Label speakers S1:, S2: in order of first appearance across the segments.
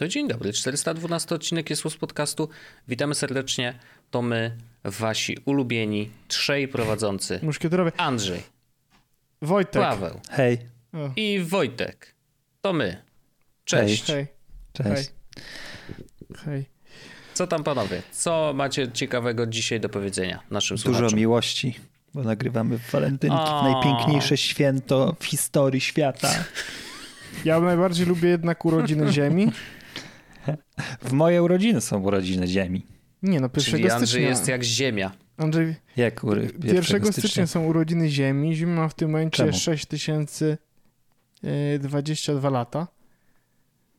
S1: To dzień dobry, 412 odcinek jest z podcastu. Witamy serdecznie. To my, wasi ulubieni, trzej prowadzący.
S2: Muszkieterowie.
S1: Andrzej,
S2: Wojtek.
S1: Paweł
S3: Hej.
S2: O,
S1: i Wojtek. To my. Cześć.
S2: hej,
S3: Cześć.
S2: hej.
S1: Co tam panowie? Co macie ciekawego dzisiaj do powiedzenia naszym
S3: Dużo
S1: słuchaczom?
S3: miłości, bo nagrywamy w walentynki,
S1: O.
S3: najpiękniejsze święto w historii świata.
S2: Ja najbardziej lubię jednak urodziny Ziemi.
S3: W moje urodziny są urodziny Ziemi.
S2: Nie no, 1
S1: Czyli
S2: stycznia.
S1: Andrzej jest jak ziemia.
S2: Andrzej,
S3: Jak ury...
S2: 1 stycznia są urodziny Ziemi. Ziemia ma w tym momencie
S3: Czemu?
S2: 6022 lata.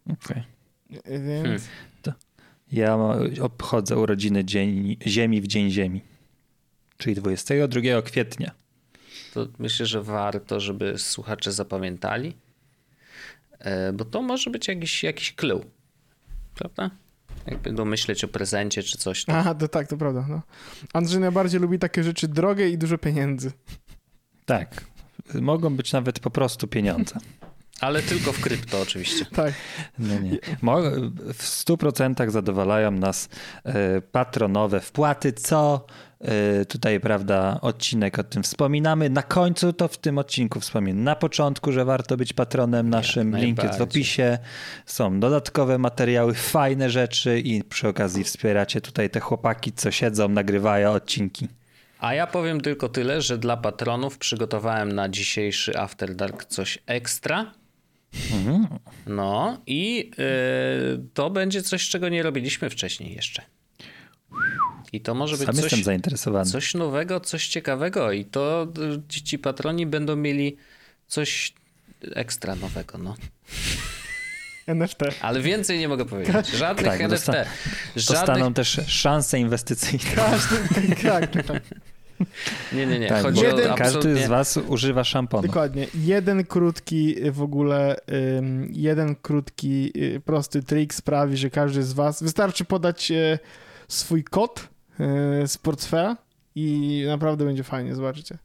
S3: Okej.
S2: E, Więc
S3: Ja ma- obchodzę urodziny dzień... Ziemi w Dzień Ziemi, czyli 22 kwietnia.
S1: To myślę, że warto, żeby słuchacze zapamiętali, e, bo to może być jakiś, jakiś clue, prawda? Jak będą myśleć o prezencie czy coś. To...
S2: Aha, to tak, to prawda. No. Andrzej najbardziej lubi takie rzeczy drogie i dużo pieniędzy.
S3: Tak. Mogą być nawet po prostu pieniądze.
S1: Ale tylko w krypto oczywiście.
S2: Tak.
S3: No nie. W 100% zadowalają nas e, patronowe wpłaty, co tutaj, prawda, odcinek o tym wspominamy. Na końcu to w tym odcinku wspominam. Na początku, że warto być patronem naszym. Link jest w opisie. Są dodatkowe materiały, fajne rzeczy i przy okazji wspieracie tutaj te chłopaki, co siedzą, nagrywają odcinki.
S1: A ja powiem tylko tyle, że dla patronów przygotowałem na dzisiejszy After Dark coś ekstra. No i y, to będzie coś, czego nie robiliśmy wcześniej jeszcze. I to może być
S3: Sam
S1: coś, coś nowego, coś ciekawego i to y, ci, ci patroni będą mieli coś ekstra nowego, no.
S2: NFT.
S1: Ale więcej nie mogę powiedzieć. Żadnych
S3: Tak,
S1: NFT.
S3: dosta-
S1: Żadnych...
S3: Dostaną też szanse inwestycyjne.
S2: Każdy, tak, tak, tak.
S1: Nie, nie, nie.
S3: Tak,
S1: Chodzi
S3: bo
S1: o
S2: Jeden-
S3: każdy z was używa szamponu.
S2: Dokładnie. Jeden krótki w ogóle, jeden krótki, y, prosty trik sprawi, że każdy z was, wystarczy podać y, swój kod z portfela i naprawdę będzie fajnie, zobaczycie.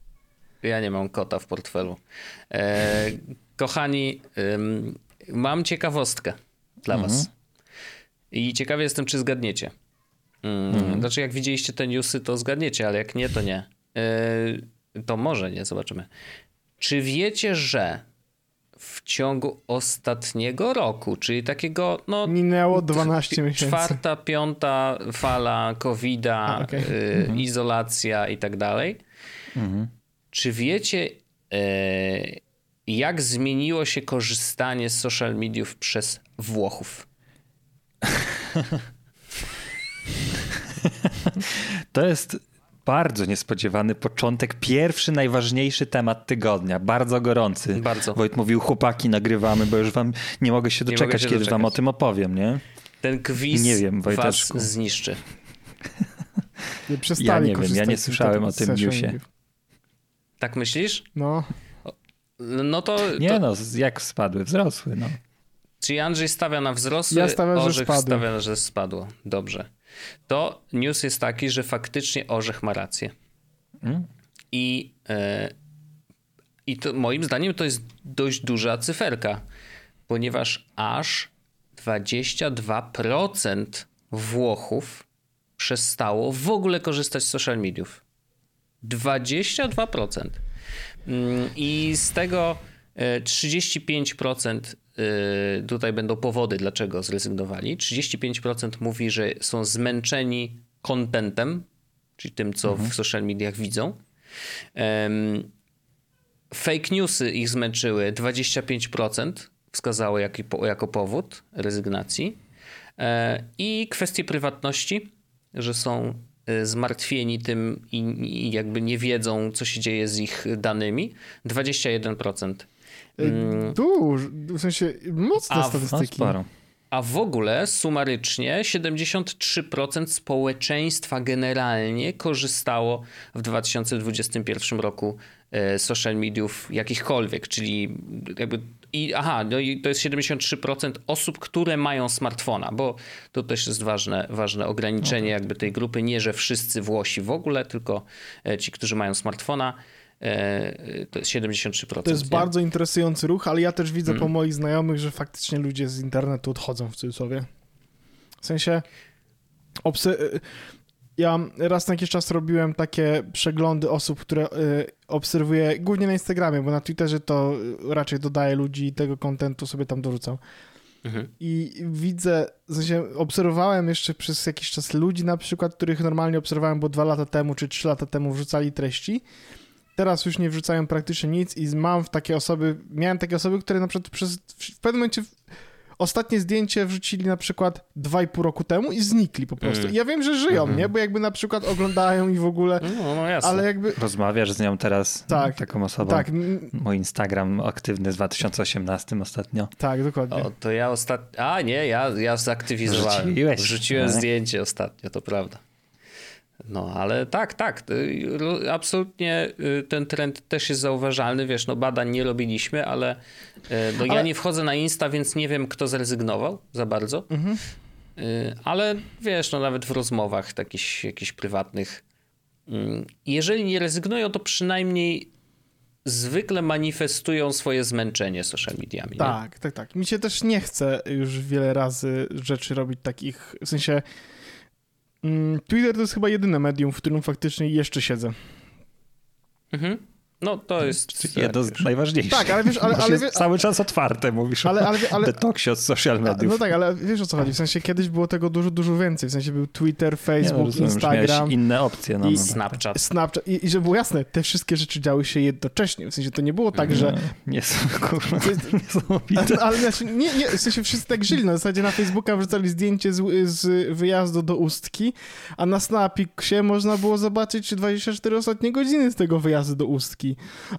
S1: Ja nie mam kota w portfelu. E, kochani, ym, mam ciekawostkę dla was. I ciekawy jestem, czy zgadniecie. Mm, Znaczy, jak widzieliście te newsy, to zgadniecie, ale jak nie, to nie. E, to może nie, zobaczymy. Czy wiecie, że w ciągu ostatniego roku, czyli takiego, no,
S2: Minęło 12 miesięcy.
S1: czwarta, piąta fala COVID-a,
S2: A, okej.
S1: y, izolacja i tak dalej. Czy wiecie, e, jak zmieniło się korzystanie z social mediów przez Włochów?
S3: To jest bardzo niespodziewany początek, pierwszy najważniejszy temat tygodnia, bardzo gorący.
S1: Bardzo.
S3: Wojt mówił, chłopaki nagrywamy, bo już wam nie mogę się doczekać,
S1: mogę się
S3: kiedy wam
S1: doczekać.
S3: o tym opowiem, nie?
S1: Ten quiz
S3: Nie wiem,
S1: was zniszczy.
S2: Nie
S3: Ja nie wiem, ja nie słyszałem o tym newsie.
S1: Tak myślisz?
S2: No,
S1: No to,
S3: Nie
S1: to
S3: no, jak spadły, wzrosły, no.
S1: czyli Andrzej stawia na wzrosły,
S2: Ja stawiam, że spadły.
S1: stawia, że spadło. Dobrze. To news jest taki, że faktycznie Orzech ma rację.
S3: Mm.
S1: I, e, I to moim zdaniem to jest dość duża cyferka, ponieważ aż 22% Włochów przestało w ogóle korzystać z social mediów. 22%. Mm, I z tego e, 35% e, tutaj będą powody, dlaczego zrezygnowali. 35% mówi, że są zmęczeni contentem, czyli tym, co w social mediach widzą. Em, Fake newsy ich zmęczyły 25%, wskazało jaki, po- jako powód rezygnacji. E, I kwestie prywatności, że są e, zmartwieni tym i, i jakby nie wiedzą, co się dzieje z ich danymi. 21%. Mm,
S2: Dużo, w sensie mocne
S1: A
S3: no
S2: statystyki.
S3: sporo.
S1: A w ogóle sumarycznie 73% społeczeństwa generalnie korzystało w 2021 roku e, social mediów jakichkolwiek, czyli jakby i aha, no i to jest 73% osób, które mają smartfona, bo to też jest ważne, ważne ograniczenie jakby tej grupy, nie że wszyscy Włosi w ogóle, tylko e, ci, którzy mają smartfona. E, to jest 73%.
S2: To jest
S1: nie?
S2: bardzo interesujący ruch, ale ja też widzę
S1: Mm.
S2: po moich znajomych, że faktycznie ludzie z internetu odchodzą w cudzysłowie. W sensie, obse- y, ja raz na jakiś czas robiłem takie przeglądy osób, które y, obserwuję głównie na Instagramie, bo na Twitterze to raczej dodaję ludzi i tego kontentu sobie tam dorzucam.
S1: Mhm.
S2: I widzę, w sensie obserwowałem jeszcze przez jakiś czas ludzi na przykład, których normalnie obserwowałem, bo dwa lata temu czy trzy lata temu wrzucali treści. Teraz już nie wrzucają praktycznie nic i mam w takie osoby, miałem takie osoby, które na przykład przez, w pewnym momencie ostatnie zdjęcie wrzucili na przykład dwa i pół roku temu i znikli po prostu.
S1: Mm.
S2: I ja wiem, że żyją,
S3: Mhm.
S2: nie? Bo jakby na przykład oglądają i w ogóle,
S1: No, no jasne.
S2: ale jakby,
S3: Rozmawiasz z nią teraz,
S2: Tak.
S3: taką osobą.
S2: tak,
S3: Mój Instagram aktywny z 2018 ostatnio.
S2: tak, dokładnie.
S1: O, to ja ostatnio. A nie, ja, ja zaktywizowałem.
S3: Wrzuciłeś.
S1: Wrzuciłem
S3: Tak.
S1: zdjęcie ostatnio, to prawda. No, ale tak, tak. y, Absolutnie y, ten trend też jest zauważalny. Wiesz, no badań nie robiliśmy, ale y, no, ja
S2: Ale-
S1: nie wchodzę na Insta, więc nie wiem, kto zrezygnował za bardzo.
S2: Mhm.
S1: Ale wiesz, no nawet w rozmowach takich jakichś prywatnych, mm, jeżeli nie rezygnują, to przynajmniej zwykle manifestują swoje zmęczenie social mediami. nie?
S2: Tak, tak, tak. Mi się też nie chce już wiele razy rzeczy robić takich, w sensie Twitter to jest chyba jedyne medium, w którym faktycznie jeszcze siedzę.
S1: Mhm. No to jest...
S3: Jedno z najważniejszych.
S2: Tak, ale wiesz, ale- ale wiesz-
S3: cały czas otwarte, mówisz
S2: Ale, ale, ale,
S3: detoksie od social
S2: a,
S3: mediów.
S2: no tak, ale wiesz o co chodzi, w sensie kiedyś było tego dużo, dużo więcej, w sensie był Twitter,
S3: Nie,
S2: Facebook,
S3: rozumiem,
S2: Instagram,
S3: inne opcje. No,
S2: i.
S1: Snapchat.
S2: Snapchat i, i żeby było jasne, te wszystkie rzeczy działy się jednocześnie, w sensie to nie było tak, że
S3: No, Nie są, kurwa,
S2: jest-
S3: niesamowite.
S2: Ale znaczy, nie, nie, w sensie wszyscy tak żyli. Na zasadzie na Facebooka wrzucali zdjęcie z, z wyjazdu do Ustki, a na Snapiksie można było zobaczyć 24 ostatnie godziny z tego wyjazdu do Ustki.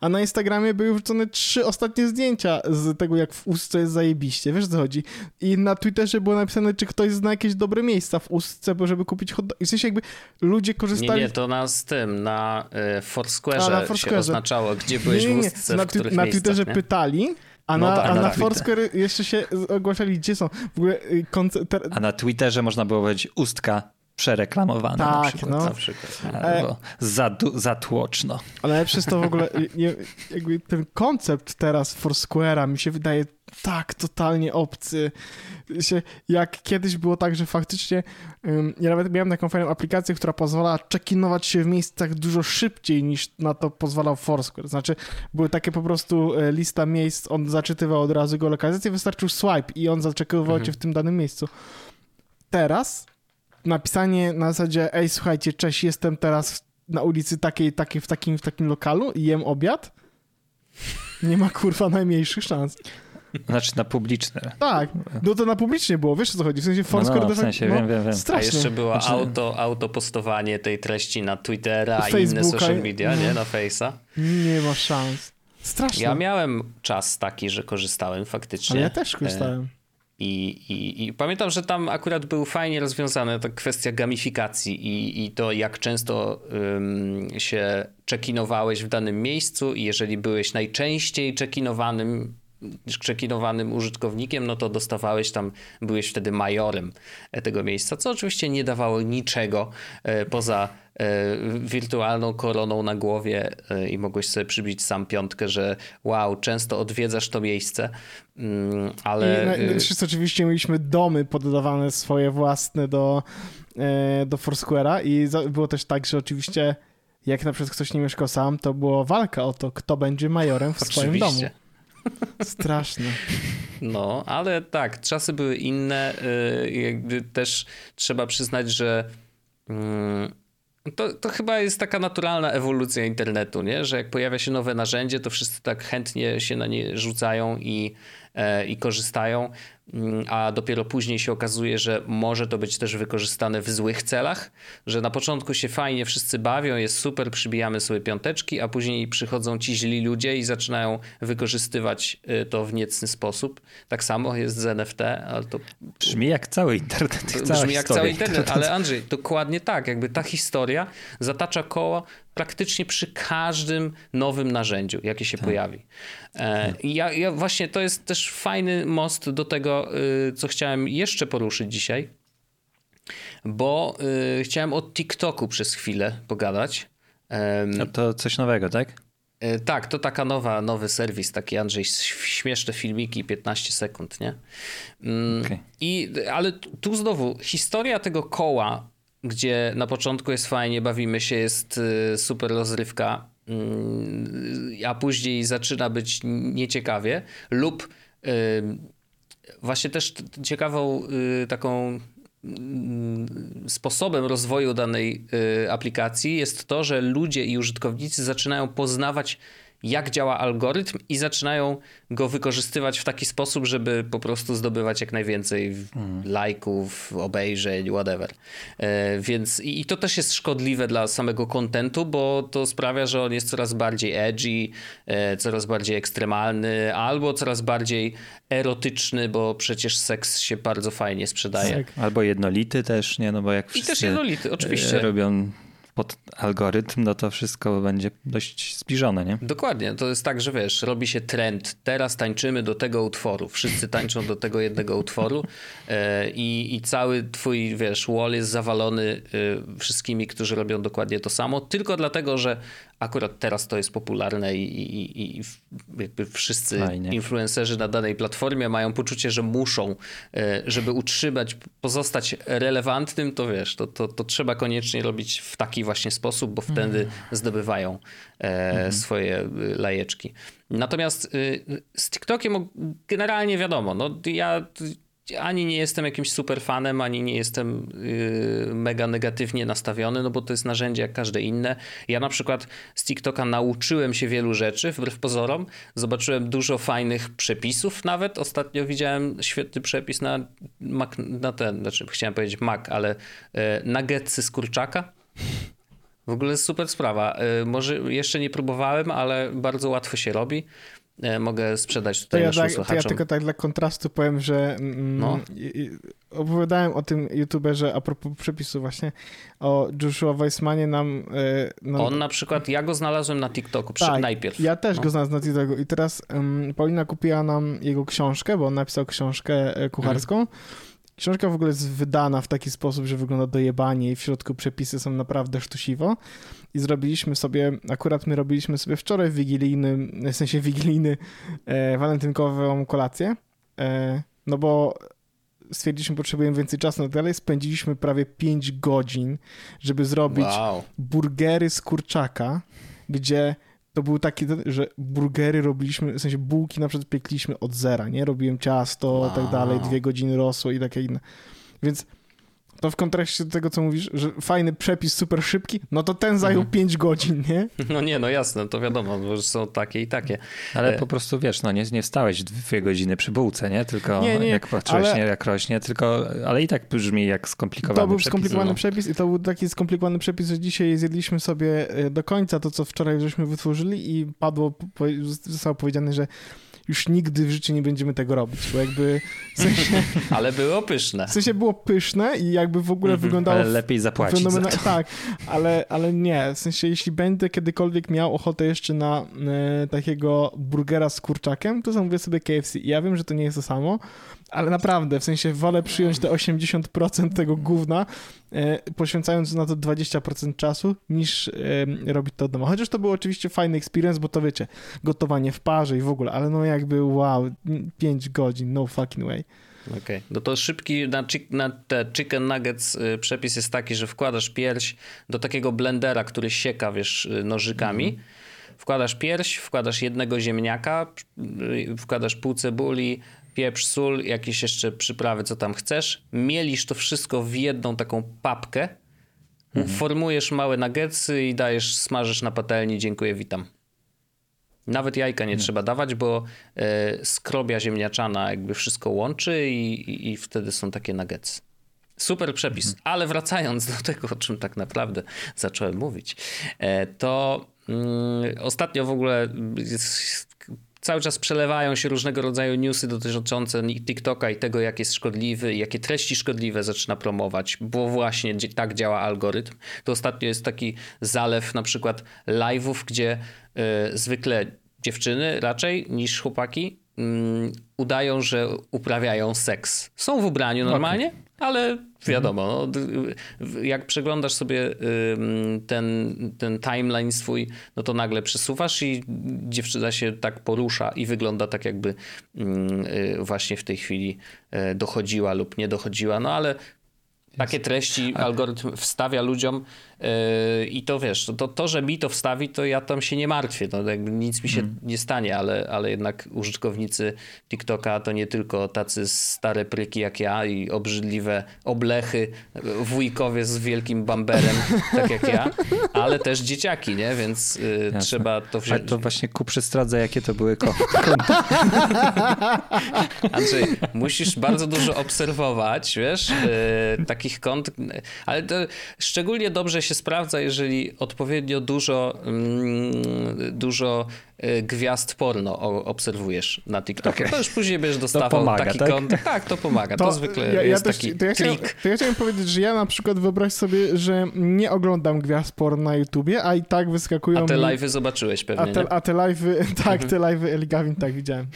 S2: A na Instagramie były wrzucone trzy ostatnie zdjęcia z tego, jak w Ustce jest zajebiście. Wiesz co chodzi? I na Twitterze było napisane, czy ktoś zna jakieś dobre miejsca w Ustce, bo żeby kupić hot dog. I w sensie jakby ludzie
S1: Nie,
S2: korzystali...
S1: nie, to na z tym, na y, Foursquare'ze
S2: A, na
S1: się oznaczało, gdzie byłeś
S2: nie, nie,
S1: w
S2: nie.
S1: ustce,
S2: Na,
S1: w których
S2: na Twitterze
S1: nie?
S2: pytali, a
S1: No
S2: na,
S1: tak,
S2: a
S1: no
S2: na
S1: tak.
S2: Foursquare jeszcze się ogłaszali, gdzie są. W ogóle y, konce- te,
S3: A na Twitterze można było powiedzieć ustka przereklamowana na
S2: Tak,
S3: przykład.
S2: no.
S1: Na przykład.
S3: Albo zadu- zatłoczno.
S2: Ale najlepsze jest to w ogóle, nie, jakby ten koncept teraz Foursquare'a mi się wydaje tak totalnie obcy. Jak kiedyś było tak, że faktycznie ja nawet miałem taką fajną aplikację, która pozwalała check-inować się w miejscach dużo szybciej niż na to pozwalał Foursquare. Znaczy były takie po prostu e, lista miejsc, on zaczytywał od razu go lokalizację, wystarczył swipe i on zaczekowywał
S1: Mhm.
S2: cię w tym danym miejscu. Teraz napisanie na zasadzie ej słuchajcie, cześć, jestem teraz na ulicy takiej, takiej w, takim, w takim lokalu i jem obiad, nie ma kurwa najmniejszych szans.
S3: Znaczy na publiczne.
S2: Tak, no to na publicznie było, wiesz o co chodzi, w sensie Foursquare...
S3: no,
S2: de
S3: w
S2: facto-
S3: sensie, wiem, wiem, wiem.
S1: A
S2: Strasznie.
S1: jeszcze było
S3: Znaczy-
S1: auto, autopostowanie tej treści na Twittera i
S2: Facebooka
S1: inne social media, nie?
S2: no.
S1: Na Face'a.
S2: Nie ma szans. Strasznie.
S1: Ja miałem czas taki, że korzystałem faktycznie.
S2: Ale ja też korzystałem.
S1: I, i, I pamiętam, że tam akurat był fajnie rozwiązana ta kwestia gamifikacji i, i to, jak często ym, się czekinowałeś w danym miejscu i jeżeli byłeś najczęściej czekinowanym czekinowanym użytkownikiem, no to dostawałeś tam, byłeś wtedy majorem e, tego miejsca, co oczywiście nie dawało niczego e, poza e, wirtualną koroną na głowie i mogłeś sobie przybić sam piątkę, że wow, często odwiedzasz to miejsce, mm, ale...
S2: I oczywiście mieliśmy domy poddawane swoje własne do, do Foursquare'a i było też tak, że oczywiście jak na przykład ktoś nie mieszkał sam, to była walka o to, kto będzie majorem w swoim domu. Straszne.
S1: No, ale tak, czasy były inne. y, Jakby też trzeba przyznać, że mm, to, to chyba jest taka naturalna ewolucja internetu, nie? że jak pojawia się nowe narzędzie, to wszyscy tak chętnie się na nie rzucają i, e, i korzystają, a dopiero później się okazuje, że może to być też wykorzystane w złych celach, że na początku się fajnie wszyscy bawią, jest super, przybijamy sobie piąteczki, a później przychodzą ci źli ludzie i zaczynają wykorzystywać y, to w niecny sposób. Tak samo jest z NFT, ale to
S3: Brzmi jak cały internet.
S1: brzmi jak cały internet, ale Andrzej, dokładnie tak, jakby ta historia zatacza koło praktycznie przy każdym nowym narzędziu, jakie się pojawi. E, i ja, ja właśnie to jest też fajny most do tego, y, co chciałem jeszcze poruszyć dzisiaj, bo y, chciałem o TikToku przez chwilę pogadać.
S3: No to coś nowego, tak?
S1: E, tak, to taka nowa, nowy serwis, taki Andrzej, śmieszne filmiki, 15 sekund, nie? Mm, okay. I, ale tu znowu, historia tego koła, gdzie na początku jest fajnie, bawimy się, jest y, super rozrywka, mm, a później zaczyna być nieciekawie, lub y, właśnie też ciekawą y, taką mm, sposobem rozwoju danej aplikacji jest to, że ludzie i użytkownicy zaczynają poznawać jak działa algorytm i zaczynają go wykorzystywać w taki sposób, żeby po prostu zdobywać jak najwięcej hmm. lajków, obejrzeń, whatever. E, więc i to też jest szkodliwe dla samego kontentu, bo to sprawia, że on jest coraz bardziej edgy, e, coraz bardziej ekstremalny, albo coraz bardziej erotyczny, bo przecież seks się bardzo fajnie sprzedaje.
S3: Albo jednolity też, nie? No bo jak I też jednolity, oczywiście. robią pod algorytm, no to wszystko będzie dość zbliżone, nie?
S1: Dokładnie. To jest tak, że wiesz, robi się trend. Teraz tańczymy do tego utworu. Wszyscy tańczą do tego jednego utworu e, i, i cały twój, wiesz, wall jest zawalony e, wszystkimi, którzy robią dokładnie to samo, tylko dlatego, że akurat teraz to jest popularne i, i, i jakby wszyscy Fajnie. influencerzy na danej platformie mają poczucie, że muszą, e, żeby utrzymać, pozostać relevantnym, to wiesz, to, to, to trzeba koniecznie robić w taki właśnie sposób, bo wtedy mm. zdobywają mm. swoje e, lajeczki. Natomiast z TikTokiem generalnie wiadomo, no ja ani nie jestem jakimś super fanem, ani nie jestem yy, mega negatywnie nastawiony, no bo to jest narzędzie jak każde inne. Ja na przykład z TikToka nauczyłem się wielu rzeczy, wbrew pozorom. Zobaczyłem dużo fajnych przepisów nawet. Ostatnio widziałem świetny przepis na, na ten, znaczy chciałem powiedzieć Mac, ale yy, nuggetsy z kurczaka. W ogóle super sprawa. Yy, może jeszcze nie próbowałem, ale bardzo łatwo się robi. E, mogę sprzedać tutaj to ja,
S2: tak, to ja tylko tak dla kontrastu powiem, że mm, no. opowiadałem o tym youtuberze a propos przepisu właśnie, o Joshua Weissmanie nam...
S1: E, no, On na przykład, ja go znalazłem na TikToku tak, najpierw.
S2: ja też no. go znalazłem na TikToku i teraz um, Paulina kupiła nam jego książkę, bo on napisał książkę e, kucharską. Mm. Książka w ogóle jest wydana w taki sposób, że wygląda dojebanie i w środku przepisy są naprawdę sztusiwo i zrobiliśmy sobie, akurat my robiliśmy sobie wczoraj wigilijny, w sensie wigilijny, e, walentynkową kolację, e, no bo stwierdziliśmy, potrzebujemy więcej czasu na dalej, spędziliśmy prawie 5 godzin, żeby zrobić wow. burgery z kurczaka, gdzie to był taki, że burgery robiliśmy, w sensie bułki na przykład piekliśmy od zera, nie? Robiłem ciasto, wow. tak dalej, dwie godziny rosło i takie inne. Więc to w kontraście do tego, co mówisz, że fajny przepis, super szybki, no to ten zajął mhm. 5 godzin, nie?
S1: No nie, no jasne, to wiadomo, bo są takie i takie.
S3: Ale e, po prostu wiesz, no nie, nie stałeś dwie godziny przy bułce, nie? Tylko nie, nie, jak patrzyłeś, ale... nie jak rośnie, tylko, ale i tak brzmi jak skomplikowany
S2: To był
S3: przepis,
S2: skomplikowany
S3: no.
S2: przepis i to był taki skomplikowany przepis, że dzisiaj zjedliśmy sobie e, do końca to, co wczoraj żeśmy wytworzyli i padło, zostało powiedziane, że już nigdy w życiu nie będziemy tego robić, bo jakby w sensie...
S1: Ale było pyszne.
S2: W sensie było pyszne i jakby w ogóle mm -hmm, wyglądało...
S3: Ale lepiej zapłacić fenomena...
S2: Tak, ale, ale nie, w sensie jeśli będę kiedykolwiek miał ochotę jeszcze na e, takiego burgera z kurczakiem, to zamówię sobie KFC. I ja wiem, że to nie jest to samo, ale naprawdę, w sensie wolę przyjąć te 80% tego gówna, e, poświęcając na to 20% czasu, niż robić to od domu. Chociaż to był oczywiście fajny experience, bo to wiecie, gotowanie w parze i w ogóle, ale no jakby wow, 5 godzin, no fucking way.
S1: Okej, okay. no to szybki na, na, te chicken nuggets y, przepis jest taki, że wkładasz pierś do takiego blendera, który sieka, wiesz, y, nożykami. Mm. Wkładasz pierś, wkładasz jednego ziemniaka, y, wkładasz pół cebuli, pieprz, sól, jakieś jeszcze przyprawy, co tam chcesz. Mielisz to wszystko w jedną taką papkę, mhm. formujesz małe nuggetsy i dajesz, smażysz na patelni. Dziękuję, witam. Nawet jajka nie mhm. trzeba dawać, bo e, skrobia ziemniaczana jakby wszystko łączy i, i, i wtedy są takie nuggetsy. Super przepis, mhm. ale wracając do tego, o czym tak naprawdę zacząłem mówić, e, to mm, ostatnio w ogóle jest cały czas przelewają się różnego rodzaju newsy dotyczące TikToka i tego, jak jest szkodliwy, jakie treści szkodliwe zaczyna promować, bo właśnie tak działa algorytm. To ostatnio jest taki zalew na przykład live'ów, gdzie y, zwykle dziewczyny raczej niż chłopaki mm, udają, że uprawiają seks. Są w ubraniu normalnie, okay. Ale wiadomo, no, jak przeglądasz sobie ten, ten timeline swój, no to nagle przesuwasz i dziewczyna się tak porusza i wygląda tak jakby y, właśnie w tej chwili e, dochodziła lub nie dochodziła, no ale takie treści algorytm wstawia ludziom i to wiesz, to, to, że mi to wstawi, to ja tam się nie martwię, to jakby nic mi się hmm. nie stanie, ale, ale jednak użytkownicy TikToka to nie tylko tacy stare pryki jak ja i obrzydliwe oblechy, wujkowie z wielkim bamberem, tak jak ja, ale też dzieciaki, nie? Więc yy, trzeba to wziąć.
S3: Ale to właśnie ku przestradze, jakie to były konta.
S1: Andrzej, musisz bardzo dużo obserwować, wiesz, yy, taki takich kont, ale to szczególnie dobrze się sprawdza, jeżeli odpowiednio dużo, mm, dużo y, gwiazd porno obserwujesz na TikToku. Okay. To już później będziesz dostawał pomaga, taki tak? kont. Tak, to pomaga. To, to zwykle ja, jest ja taki to ja,
S2: chciałem, to ja chciałem powiedzieć, że ja na przykład wyobraź sobie, że nie oglądam gwiazd porno na YouTubie, a i tak wyskakują...
S1: A te live'y zobaczyłeś pewnie,
S2: A te, a te live'y, tak, mhm. te live'y Eli Gavin tak widziałem.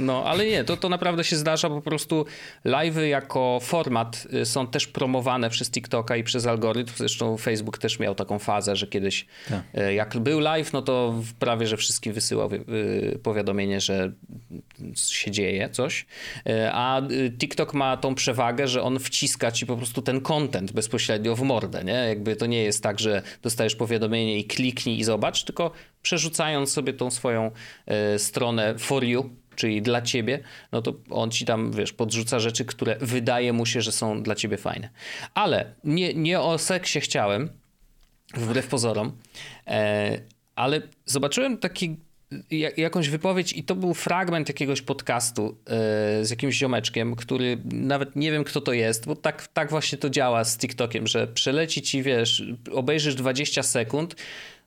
S1: No, ale nie, to, to naprawdę się zdarza, po prostu live'y jako format y, są też promowane przez TikToka i przez algorytm, zresztą Facebook też miał taką fazę, że kiedyś tak. Y, jak był live, no to prawie, że wszystkim wysyłał y, powiadomienie, że się dzieje coś, a TikTok ma tą przewagę, że on wciska ci po prostu ten content bezpośrednio w mordę, nie? Jakby to nie jest tak, że dostajesz powiadomienie i kliknij i zobacz, tylko przerzucając sobie tą swoją stronę for you, czyli dla ciebie, no to on ci tam, wiesz, podrzuca rzeczy, które wydaje mu się, że są dla ciebie fajne. Ale nie, nie o seksie chciałem, wbrew pozorom, e, ale zobaczyłem taki jakąś wypowiedź i to był fragment jakiegoś podcastu e, z jakimś ziomeczkiem, który nawet nie wiem kto to jest, bo tak, tak właśnie to działa z TikTokiem, że przeleci ci, wiesz, obejrzysz 20 sekund,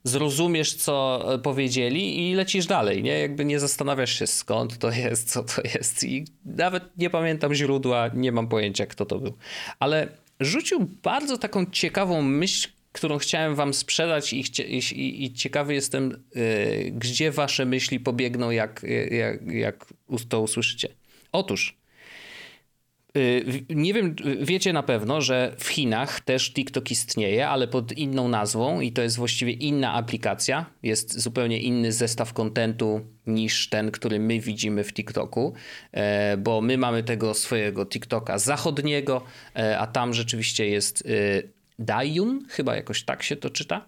S1: zrozumiesz, co e, powiedzieli i lecisz dalej, nie? Jakby nie zastanawiasz się skąd to jest, co to jest i nawet nie pamiętam źródła, nie mam pojęcia, kto to był. Ale rzucił bardzo taką ciekawą myśl, którą chciałem wam sprzedać i, i, i ciekawy jestem, yy, gdzie wasze myśli pobiegną, jak, jak, jak to usłyszycie. Otóż nie wiem, wiecie na pewno, że w Chinach też TikTok istnieje, ale pod inną nazwą i to jest właściwie inna aplikacja. Jest zupełnie inny zestaw kontentu niż ten, który my widzimy w TikToku, e, bo my mamy tego swojego TikToka zachodniego, e, a tam rzeczywiście jest y, Dayun, chyba jakoś tak się to czyta.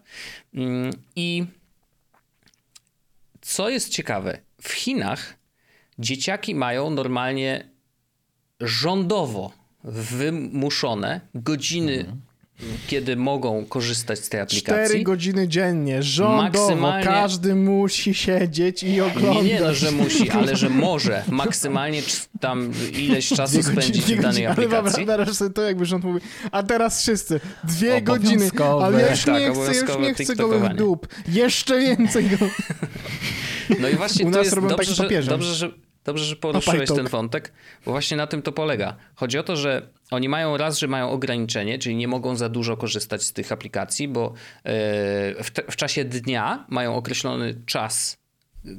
S1: Mm, I co jest ciekawe, w Chinach dzieciaki mają normalnie rządowo wymuszone godziny, mhm. kiedy mogą korzystać z tej aplikacji.
S2: Cztery godziny dziennie, rządowo, maksymalnie... każdy musi siedzieć i oglądać.
S1: Nie, nie no, że musi, ale że może maksymalnie tam ileś czasu spędzić w danej aplikacji.
S2: Ale wyobraź sobie to, jakby rząd mówi, a teraz wszyscy, dwie godziny, ale ja już tak, nie chcę, już nie chcę go w dup. Jeszcze więcej go...
S1: No i właśnie U to jest dobrze, że, dobrze, że Dobrze, że poruszyłeś ten wątek, bo właśnie na tym to polega. Chodzi o to, że oni mają raz, że mają ograniczenie, czyli nie mogą za dużo korzystać z tych aplikacji, bo e, w, w czasie dnia mają określony czas,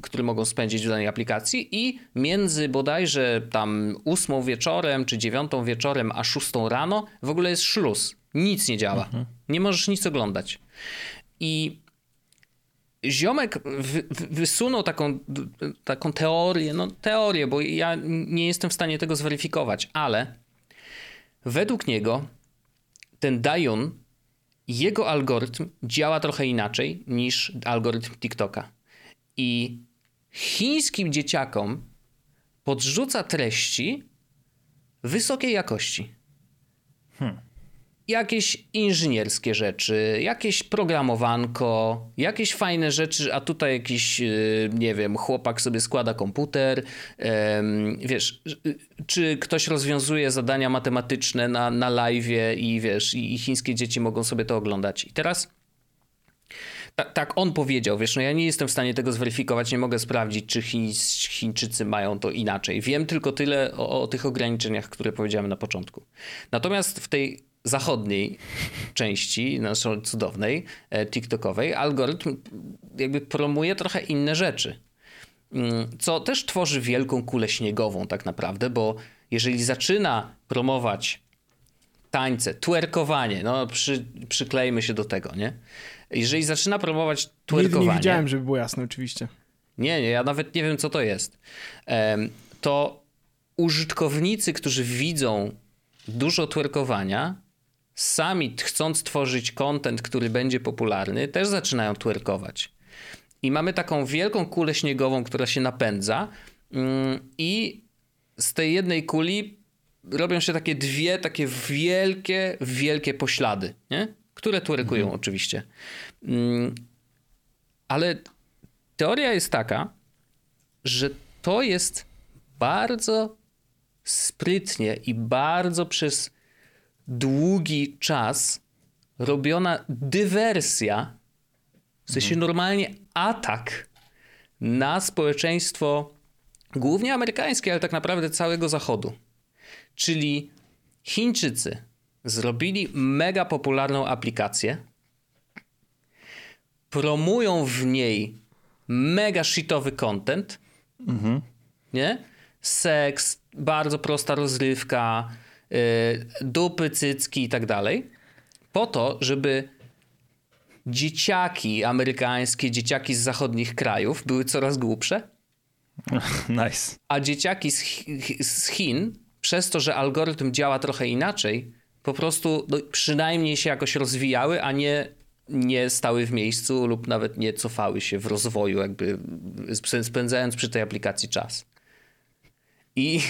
S1: który mogą spędzić w danej aplikacji i między bodajże tam ósmą wieczorem, czy dziewiątą wieczorem, a szóstą rano w ogóle jest szluz. Nic nie działa. Mhm. Nie możesz nic oglądać. I Ziomek wysunął taką, taką teorię, no teorię, bo ja nie jestem w stanie tego zweryfikować, ale według niego ten Dayun, jego algorytm działa trochę inaczej niż algorytm TikToka. I chińskim dzieciakom podrzuca treści wysokiej jakości. Hmm jakieś inżynierskie rzeczy, jakieś programowanko, jakieś fajne rzeczy, a tutaj jakiś, y, nie wiem, chłopak sobie składa komputer, wiesz, czy ktoś rozwiązuje zadania matematyczne na, na live i wiesz, i chińskie dzieci mogą sobie to oglądać. I teraz tak, tak on powiedział, wiesz, no ja nie jestem w stanie tego zweryfikować, nie mogę sprawdzić, czy Chiń, Chińczycy mają to inaczej. Wiem tylko tyle o, o tych ograniczeniach, które powiedziałem na początku. Natomiast w tej zachodniej części, naszej cudownej, e, TikTokowej, algorytm jakby promuje trochę inne rzeczy. mm, co też tworzy wielką kulę śniegową tak naprawdę, bo jeżeli zaczyna promować tańce, twerkowanie, no przy, przyklejmy się do tego, nie? Jeżeli zaczyna promować twerkowanie...
S2: Nigdy nie widziałem, żeby było jasne oczywiście.
S1: Nie, nie, ja nawet nie wiem, co to jest. To użytkownicy, którzy widzą dużo twerkowania, sami chcąc tworzyć content, który będzie popularny, też zaczynają twerkować. I mamy taką wielką kulę śniegową, która się napędza mm, i z tej jednej kuli robią się takie dwie takie wielkie, wielkie poślady, nie? które twerkują mhm. oczywiście. Mm, ale teoria jest taka, że to jest bardzo sprytnie i bardzo przez długi czas robiona dywersja, w sensie mhm. normalnie atak na społeczeństwo głównie amerykańskie, ale tak naprawdę całego Zachodu. Czyli Chińczycy zrobili mega popularną aplikację, promują w niej mega shitowy content, mhm. nie? Seks, bardzo prosta rozrywka, dupy, cycki i tak dalej, po to, żeby dzieciaki amerykańskie, dzieciaki z zachodnich krajów były coraz głupsze.
S3: Nice.
S1: A dzieciaki z, z Chin, przez to, że algorytm działa trochę inaczej, po prostu no, przynajmniej się jakoś rozwijały, a nie, nie stały w miejscu lub nawet nie cofały się w rozwoju, jakby spędzając przy tej aplikacji czas. I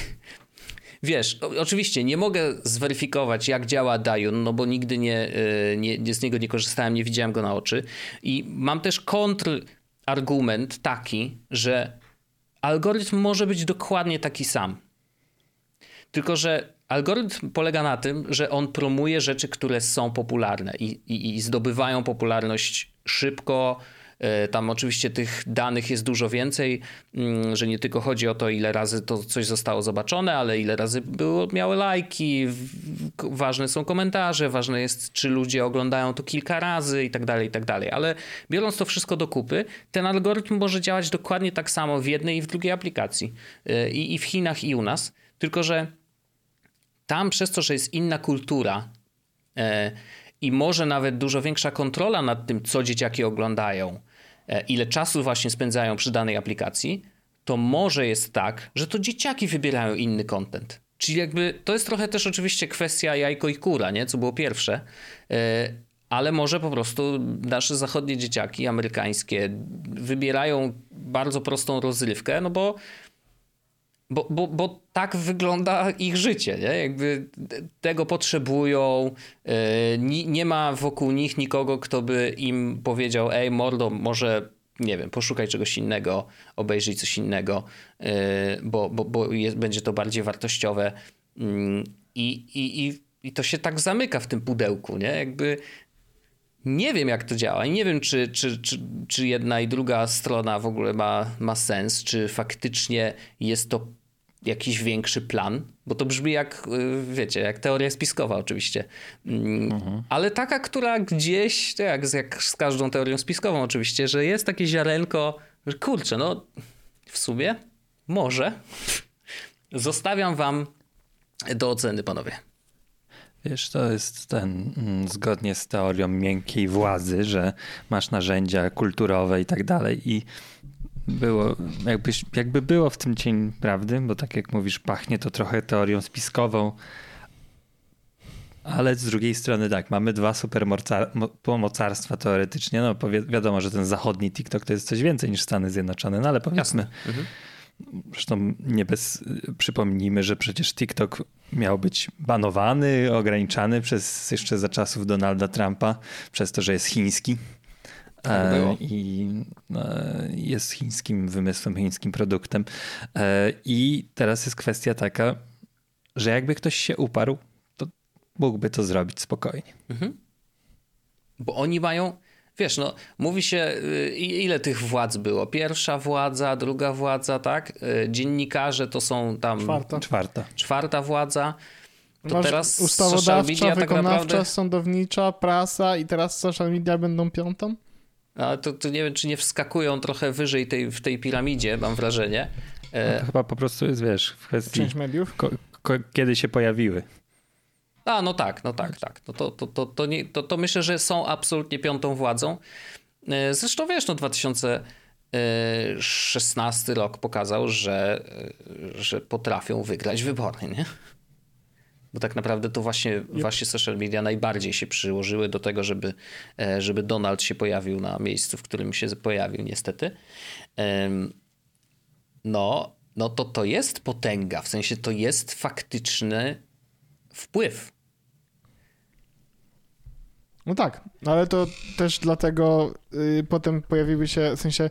S1: wiesz, oczywiście nie mogę zweryfikować, jak działa Dajun, no bo nigdy nie, e, nie, nie, z niego nie korzystałem, nie widziałem go na oczy. I mam też kontrargument taki, że algorytm może być dokładnie taki sam. Tylko, że algorytm polega na tym, że on promuje rzeczy, które są popularne i, i, i zdobywają popularność szybko, tam oczywiście tych danych jest dużo więcej, mm, że nie tylko chodzi o to, ile razy to coś zostało zobaczone, ale ile razy było, miały lajki, ważne są komentarze, ważne jest, czy ludzie oglądają to kilka razy i tak dalej, i tak dalej. Ale biorąc to wszystko do kupy, ten algorytm może działać dokładnie tak samo w jednej i w drugiej aplikacji. E, I, i w Chinach, i u nas. Tylko, że tam przez to, że jest inna kultura, e, i może nawet dużo większa kontrola nad tym, co dzieciaki oglądają, E, ile czasu właśnie spędzają przy danej aplikacji, to może jest tak, że to dzieciaki wybierają inny content. Czyli jakby to jest trochę też oczywiście kwestia jajko i kura, nie? co było pierwsze, e, ale może po prostu nasze zachodnie dzieciaki, amerykańskie, wybierają bardzo prostą rozrywkę, no bo bo, bo, bo tak wygląda ich życie, nie? Jakby tego potrzebują, yy, nie, ma wokół nich nikogo, kto by im powiedział, ej mordo, może, nie wiem, poszukaj czegoś innego, obejrzyj coś innego, yy, bo, bo, bo jest, będzie to bardziej wartościowe yy, i, i, i to się tak zamyka w tym pudełku, nie? Jakby nie wiem, jak to działa nie wiem, czy, czy, czy, czy jedna i druga strona w ogóle ma, ma sens, czy faktycznie jest to jakiś większy plan, bo to brzmi jak, y, wiecie, jak teoria spiskowa oczywiście, mm, mhm. ale taka, która gdzieś, jak, jak z każdą teorią spiskową oczywiście, że jest takie ziarenko, że kurczę, no w sumie może. Zostawiam wam do oceny, panowie.
S3: Wiesz, to jest ten, mm, zgodnie z teorią miękkiej władzy, że masz narzędzia kulturowe i tak dalej i było, jakbyś, jakby było w tym cień prawdy, bo tak jak mówisz, pachnie to trochę teorią spiskową, ale z drugiej strony tak, mamy dwa supermocarstwa teoretycznie. No wi wiadomo, że ten zachodni TikTok to jest coś więcej niż Stany Zjednoczone, no ale powiedzmy. Mhm. Zresztą nie bez przypomnijmy, że przecież TikTok miał być banowany, ograniczany przez jeszcze za czasów Donalda Trumpa, przez to, że jest chiński. Tak e, I e, jest chińskim wymysłem, chińskim produktem. E, I teraz jest kwestia taka, że jakby ktoś się uparł, to mógłby to zrobić spokojnie. Mhm.
S1: Bo oni mają, wiesz, no, mówi się, y, ile tych władz było? Pierwsza władza, druga władza, tak? Dziennikarze to są tam.
S2: Czwarta.
S3: Czwarta,
S1: czwarta władza.
S2: To Masz teraz ustawodawcza, media, wykonawcza, tak naprawdę... sądownicza, prasa i teraz social media będą piątą?
S1: A to, to nie wiem, czy nie wskakują trochę wyżej tej, w tej piramidzie, mam wrażenie.
S3: No to chyba po prostu jest, wiesz, w kwestii
S2: Część mediów?
S3: ko- ko- kiedy się pojawiły.
S1: A, no tak, no tak, tak. No to, to, to, to, nie, to, to myślę, że są absolutnie piątą władzą. E, Zresztą wiesz, no 2016 rok pokazał, że, e, że potrafią wygrać wybory, nie? Bo tak naprawdę to właśnie, właśnie social media najbardziej się przyłożyły do tego, żeby, e, żeby Donald się pojawił na miejscu, w którym się pojawił, niestety. No, no to to jest potęga, w sensie to jest faktyczny wpływ.
S2: No tak, ale to też dlatego y, potem pojawiły się, w sensie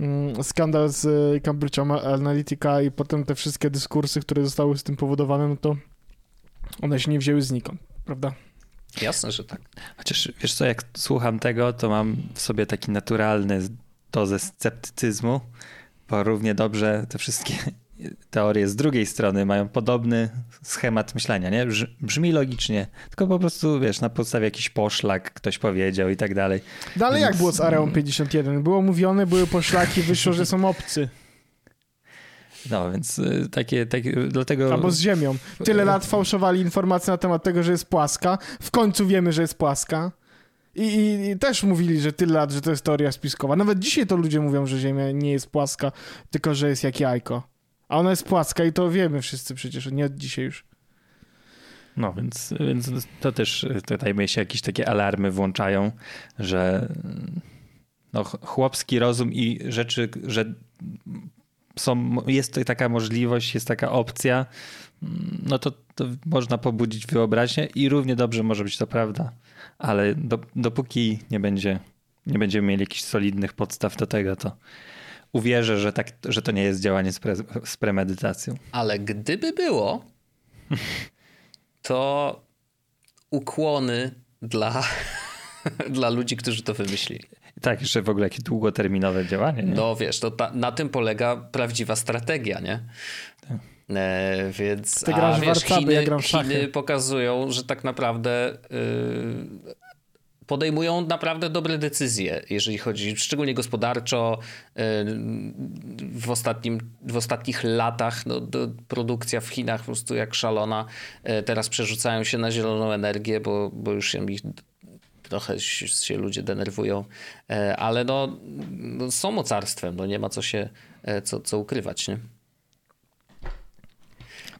S2: mm, skandal z y, Cambridge Analytica i potem te wszystkie dyskursy, które zostały z tym powodowane, no to one się nie wzięły znikąd, prawda?
S1: Jasne, że tak.
S3: Chociaż wiesz co, jak słucham tego, to mam w sobie taki naturalny dozę sceptycyzmu, bo równie dobrze te wszystkie teorie z drugiej strony mają podobny schemat myślenia, nie? Brz- Brzmi logicznie, tylko po prostu, wiesz, na podstawie jakiś poszlak ktoś powiedział i tak dalej.
S2: Dalej jak
S3: Więc-
S2: było z Areą 51? Było mówione, były poszlaki, wyszło, że są obcy.
S3: No, więc y, takie, takie dlatego...
S2: Albo z Ziemią. Tyle lat fałszowali informacje na temat tego, że jest płaska. W końcu wiemy, że jest płaska. I, i, I też mówili, że tyle lat, że to jest teoria spiskowa. Nawet dzisiaj to ludzie mówią, że Ziemia nie jest płaska, tylko że jest jak jajko. A ona jest płaska i to wiemy wszyscy przecież, nie od dzisiaj już.
S3: No, więc, więc to też tutaj mi się jakieś takie alarmy włączają, że no, ch- chłopski rozum i rzeczy, że są, jest to taka możliwość, jest taka opcja, no to, to można pobudzić wyobraźnię i równie dobrze może być to prawda, ale do, dopóki nie będzie, nie będziemy mieli jakichś solidnych podstaw do tego, to uwierzę, że, tak, że to nie jest działanie z, pre, z premedytacją.
S1: Ale gdyby było, to ukłony dla, dla ludzi, którzy to wymyślili.
S3: Tak, jeszcze w ogóle jakie długoterminowe działanie. Nie?
S1: No wiesz, to ta, na tym polega prawdziwa strategia, nie? E, więc
S2: Ty grasz
S1: a, wiesz,
S2: warcaby,
S1: Chiny,
S2: ja gram w szachy.
S1: Chiny pokazują, że tak naprawdę y, podejmują naprawdę dobre decyzje, jeżeli chodzi, szczególnie gospodarczo. y, w, ostatnim, w ostatnich latach no, do, produkcja w Chinach po prostu jak szalona. Y, Teraz przerzucają się na zieloną energię, bo, bo już się ich trochę się ludzie denerwują, E, ale no, no są mocarstwem, no nie ma co się, e, co, co ukrywać, nie?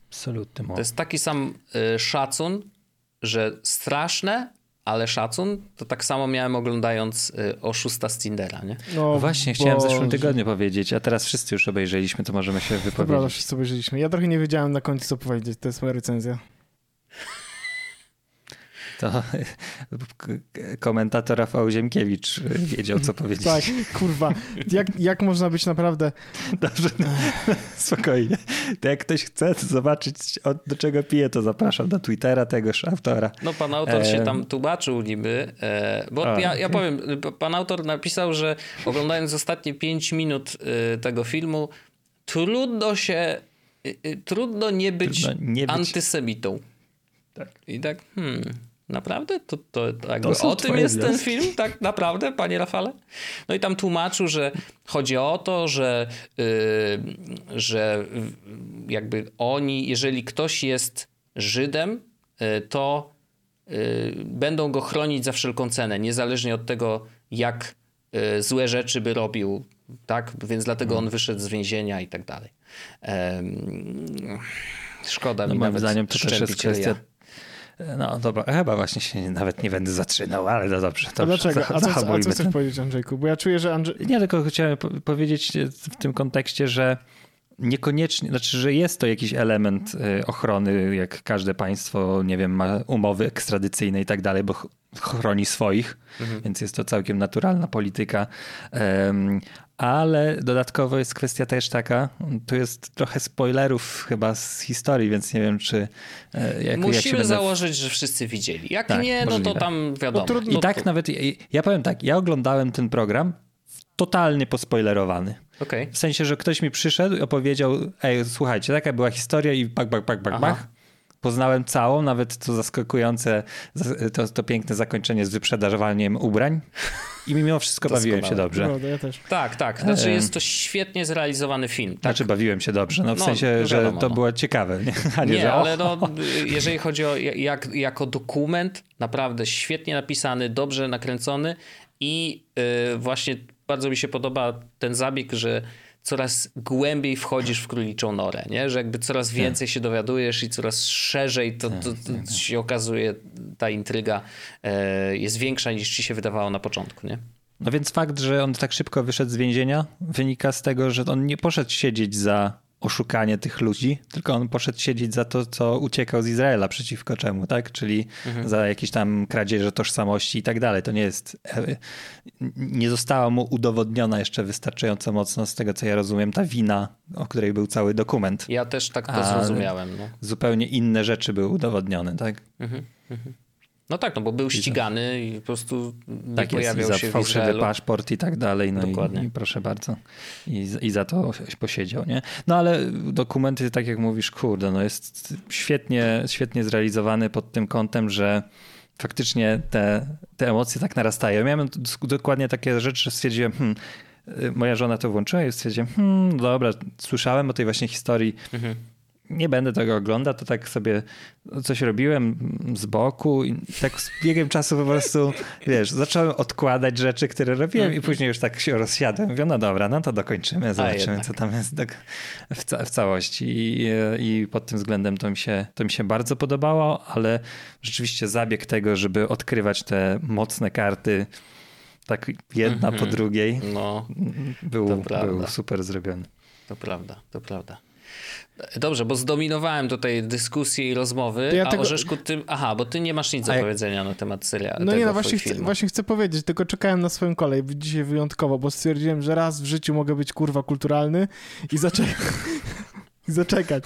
S3: Absolutny
S1: To jest taki sam y, szacun, że straszne, ale szacun, to tak samo miałem oglądając oszusta z Tindera, nie?
S2: No,
S3: Właśnie, chciałem w zeszłym tygodniu powiedzieć, a teraz wszyscy już obejrzeliśmy, to możemy się wypowiedzieć.
S2: wszyscy obejrzeliśmy. Ja trochę nie wiedziałem na końcu, co powiedzieć. To jest moja recenzja.
S3: To komentator Rafał Ziemkiewicz wiedział, co powiedzieć.
S2: Tak, kurwa. Jak, jak można być naprawdę...
S3: Dobrze, spokojnie. To jak ktoś chce zobaczyć, od, do czego pije, to zapraszam do Twittera tegoż autora.
S1: No pan autor się
S3: Em.
S1: tam tłumaczył niby, e, bo
S3: A,
S1: ja, ja
S3: okej.
S1: powiem, pan autor napisał, że oglądając ostatnie 5 minut y, tego filmu, trudno się, y, y, trudno nie być,
S3: Trudno nie być-
S1: antysemitą.
S3: Tak.
S1: I tak, hmm, naprawdę? To, to, to o tym jest ten film? Tak naprawdę, panie Rafale? No i tam tłumaczył, że chodzi o to, że, yy, że jakby oni, jeżeli ktoś jest Żydem, yy, to yy, będą go chronić za wszelką cenę, niezależnie od tego, jak yy, złe rzeczy by robił, tak? Więc dlatego
S3: Mhm.
S1: on wyszedł z więzienia i tak dalej. Szkoda
S3: No
S1: mi
S3: moim
S1: nawet
S3: zdaniem to też jest kwestia... No dobra, chyba właśnie się nawet nie będę zatrzymał, ale no dobrze.
S2: A
S3: dobrze
S2: dlaczego? A co, a co chcesz powiedzieć, Andrzejku? Bo ja czuję, że Andrzej...
S3: Nie, tylko chciałem po- powiedzieć w tym kontekście, że niekoniecznie, znaczy, że jest to jakiś element y, ochrony, jak każde państwo, nie wiem, ma umowy ekstradycyjne i tak dalej, bo ch- chroni swoich, więc jest to całkiem naturalna polityka. Ale dodatkowo jest kwestia też taka, tu jest trochę spoilerów chyba z historii, więc nie wiem, czy e, jak, jak
S1: Musimy
S3: będę...
S1: założyć, że wszyscy widzieli. Jak
S3: Tak,
S1: nie, no to
S3: możliwe.
S1: tam wiadomo.
S2: No trudno-
S3: I tak
S1: to-
S3: nawet, ja, powiem tak, ja oglądałem ten program totalnie pospoilerowany.
S1: Okej.
S3: W sensie, że ktoś mi przyszedł i opowiedział, ej, słuchajcie, taka była historia i bak, bak, bak, bak,
S1: Aha.
S3: bach. Poznałem całą, nawet to zaskakujące, to, to piękne zakończenie z wyprzedażowaniem ubrań. I mimo wszystko bawiłem się dobrze.
S2: Prawda, ja też.
S1: Tak, tak. Znaczy jest to świetnie zrealizowany film. Tak?
S3: Znaczy bawiłem się dobrze, no w
S1: No,
S3: sensie, że
S1: wiadomo,
S3: to
S1: no.
S3: było ciekawe, nie? A nie,
S1: Nie,
S3: że,
S1: ale no, jeżeli chodzi o jak, jako dokument, naprawdę świetnie napisany, dobrze nakręcony i y, właśnie bardzo mi się podoba ten zabieg, że coraz głębiej wchodzisz w króliczą norę, nie? że jakby coraz więcej się dowiadujesz i coraz szerzej to, to, to się okazuje, ta intryga e, jest większa niż ci się wydawało na początku. Nie?
S3: No więc fakt, że on tak szybko wyszedł z więzienia, wynika z tego, że on nie poszedł siedzieć za oszukanie tych ludzi, tylko on poszedł siedzieć za to, co uciekał z Izraela przeciwko czemu, tak? Czyli za jakieś tam kradzieże tożsamości i tak dalej. To nie jest. e, Nie została mu udowodniona jeszcze wystarczająco mocno, z tego co ja rozumiem, ta wina, o której był cały dokument.
S1: Ja też tak to zrozumiałem. No.
S3: Zupełnie inne rzeczy były udowodnione, tak?
S1: No tak, no bo był ścigany i po prostu
S3: Tak jest, i za
S1: się
S3: fałszywy
S1: Izraelu.
S3: paszport i tak dalej, no
S1: Dokładnie.
S3: i, i proszę bardzo. I, I za to posiedział, nie? No ale dokumenty, tak jak mówisz, kurde, no jest świetnie, świetnie zrealizowany pod tym kątem, że faktycznie te, te emocje tak narastają. Ja miałem dokładnie takie rzeczy, że stwierdziłem, hmm, y, moja żona to włączyła i stwierdziłem, hmm, no dobra, słyszałem o tej właśnie historii,
S1: Mhm.
S3: Nie będę tego oglądał, to tak sobie coś robiłem z boku i tak z biegiem czasu po prostu, wiesz, zacząłem odkładać rzeczy, które robiłem i później już tak się rozsiadłem. Mówię, no dobra, no to dokończymy, zobaczymy, co tam jest tak w, ca- w całości. I, I pod tym względem to mi, się, to mi się bardzo podobało, ale rzeczywiście zabieg tego, żeby odkrywać te mocne karty tak jedna po drugiej,
S1: No,
S3: był, był super zrobiony.
S1: to prawda, to prawda. Dobrze, bo zdominowałem tutaj dyskusję i rozmowy,
S2: To ja
S1: a
S2: tego-
S1: Orzeszku, ty... Aha, bo ty nie masz nic do
S3: jak-
S1: powiedzenia na temat serialu.
S2: No nie, no właśnie chcę, właśnie chcę powiedzieć, tylko czekałem na swoją kolej dzisiaj wyjątkowo, bo stwierdziłem, że raz w życiu mogę być kurwa kulturalny i, zaczek i zaczekać.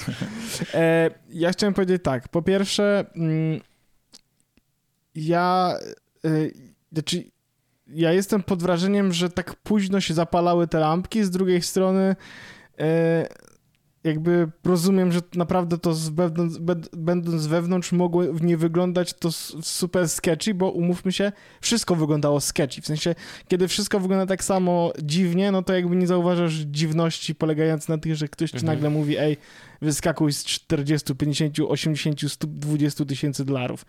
S2: E, ja chciałem powiedzieć tak, po pierwsze mm, ja e, znaczy ja jestem pod wrażeniem, że tak późno się zapalały te lampki, z drugiej strony e, jakby rozumiem, że naprawdę to z wewnątrz, będąc wewnątrz mogło nie wyglądać to super sketchy, bo umówmy się, wszystko wyglądało sketchy. W sensie, kiedy wszystko wygląda tak samo dziwnie, no to jakby nie zauważasz dziwności polegającej na tych, że ktoś ci
S1: Mhm.
S2: nagle mówi, ej, wyskakuj z 40, 50, 80, 120 tysięcy dolarów.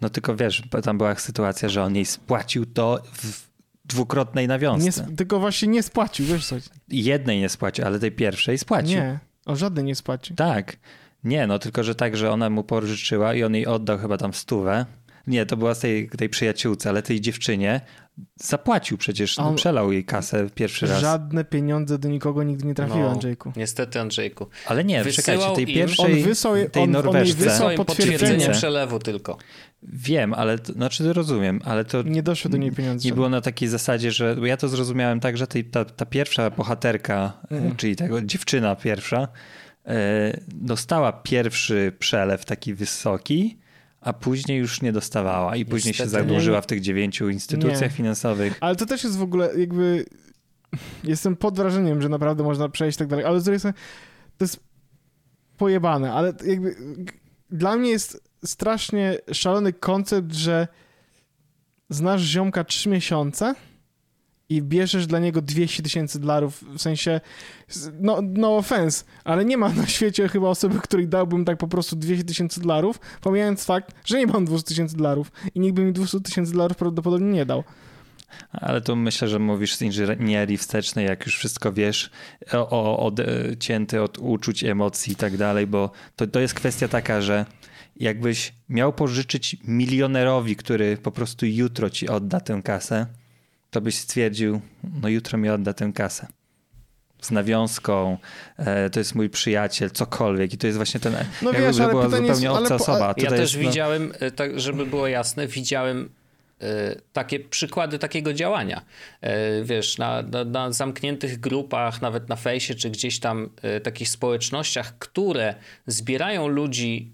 S3: No tylko wiesz, tam była sytuacja, że on jej spłacił to w dwukrotnej
S2: Nie,
S3: nawiązce.
S2: sp- tylko właśnie nie spłacił, wiesz co?
S3: Jednej nie spłacił, ale tej pierwszej spłacił.
S2: Nie, o żadnej nie spłacił.
S3: Tak. Nie, no tylko, że tak, że ona mu pożyczyła i on jej oddał chyba tam stówę. Nie, to była z tej, tej przyjaciółce, ale tej dziewczynie zapłacił przecież,
S2: on-
S3: przelał jej kasę pierwszy raz.
S2: Żadne pieniądze do nikogo nigdy nie trafiły,
S1: No.
S2: Andrzejku.
S1: Niestety, Andrzejku.
S3: Ale nie,
S1: Wysyłał
S3: czekajcie, tej
S1: im-
S3: pierwszej,
S2: On wysłał
S3: tej
S2: on- on jej
S3: Norweszce.
S2: wysłał
S1: Wysłałem
S2: potwierdzenie.
S1: potwierdzenie przelewu tylko.
S3: Wiem, ale, to, znaczy rozumiem, ale to
S2: Nie doszły do niej pieniądze.
S3: nie było na takiej zasadzie, że bo ja to zrozumiałem tak, że tej, ta, ta pierwsza bohaterka, e,
S2: Mhm.
S3: czyli tego dziewczyna pierwsza, e, dostała pierwszy przelew taki wysoki, a później już nie dostawała i później się
S1: Niestety nie.
S3: zadłużyła w tych dziewięciu instytucjach
S2: Nie.
S3: finansowych.
S2: Ale to też jest w ogóle jakby... Jestem pod wrażeniem, że naprawdę można przejść tak dalej, ale z drugiej strony to jest pojebane, ale jakby dla mnie jest strasznie szalony koncept, że znasz ziomka trzy miesiące i bierzesz dla niego 200 tysięcy dolarów, w sensie, no, no offense, ale nie ma na świecie chyba osoby, której dałbym tak po prostu 200 tysięcy dolarów, pomijając fakt, że nie mam 200 tysięcy dolarów i nikt by mi 200 tysięcy dolarów prawdopodobnie nie dał.
S3: Ale to myślę, że mówisz z inżynierii wstecznej, jak już wszystko wiesz, o, odcięty od uczuć, emocji i tak dalej, bo to, to jest kwestia taka, że jakbyś miał pożyczyć milionerowi, który po prostu jutro ci odda tę kasę, to byś stwierdził, no jutro mi odda tę kasę. Z nawiązką, e, to jest mój przyjaciel, cokolwiek. I to jest właśnie ten,
S2: No
S3: jakby
S2: wiesz,
S3: to
S2: ale
S3: była zupełnie
S2: jest- ale
S3: obca
S2: po-
S3: osoba.
S1: Ja też
S3: jest, no,
S1: widziałem, e, tak żeby było jasne, widziałem e, takie przykłady takiego działania. Wiesz, na, na, na zamkniętych grupach, nawet na fejsie, czy gdzieś tam takich społecznościach, które zbierają ludzi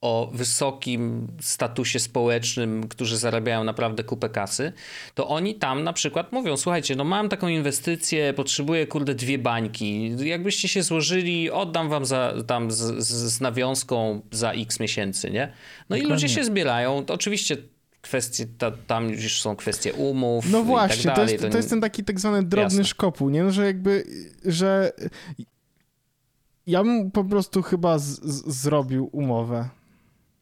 S1: o wysokim statusie społecznym, którzy zarabiają naprawdę kupę kasy, to oni tam na przykład mówią, słuchajcie, no mam taką inwestycję, potrzebuję kurde dwie bańki, jakbyście się złożyli, oddam wam za, tam z, z, nawiązką za x miesięcy, nie? No i ludzie się zbierają, to oczywiście kwestie, ta, tam już są kwestie umów.
S2: No
S1: i
S2: właśnie,
S1: tak
S2: to, jest, to jest ten taki tak zwany drobny
S1: Jasne.
S2: szkopuł, nie? No, że jakby, że ja bym po prostu chyba z, z, zrobił umowę.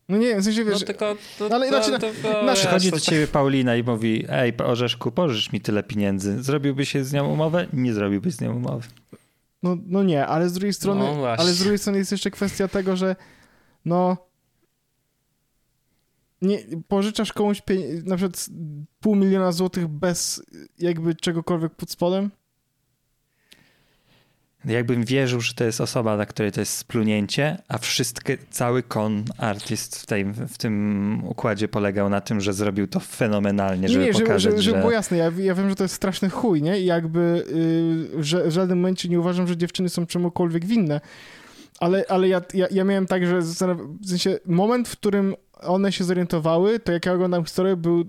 S2: No nie wiem, w sensie
S1: No
S2: wiesz,
S1: tylko to,
S2: ale
S1: to,
S2: znaczy,
S1: to,
S2: no,
S1: to,
S2: nasz-
S3: Przychodzi do ciebie Paulina i mówi, ej, Orzeszku, pożycz mi tyle pieniędzy. Zrobiłbyś się z nią umowę? Nie zrobiłbyś z nią umowy.
S2: no, no nie, ale z drugiej strony,
S1: No
S2: ale z drugiej strony jest jeszcze kwestia tego, że no nie, pożyczasz komuś pie- na przykład pół miliona złotych bez jakby czegokolwiek pod spodem?
S3: Jakbym wierzył, że to jest osoba, dla której to jest splunięcie, a wszystkie, cały con artist w, tej, w tym układzie polegał na tym, że zrobił to fenomenalnie,
S2: Nie,
S3: żeby
S2: nie, żeby,
S3: pokazać,
S2: żeby, żeby
S3: że...
S2: było jasne, ja, ja wiem, że to jest straszny chuj, nie? I jakby yy, że, w żadnym momencie nie uważam, że dziewczyny są czemukolwiek winne, ale, ale ja, ja, ja miałem tak, że w sensie moment, w którym one się zorientowały, to jak ja oglądam historię, był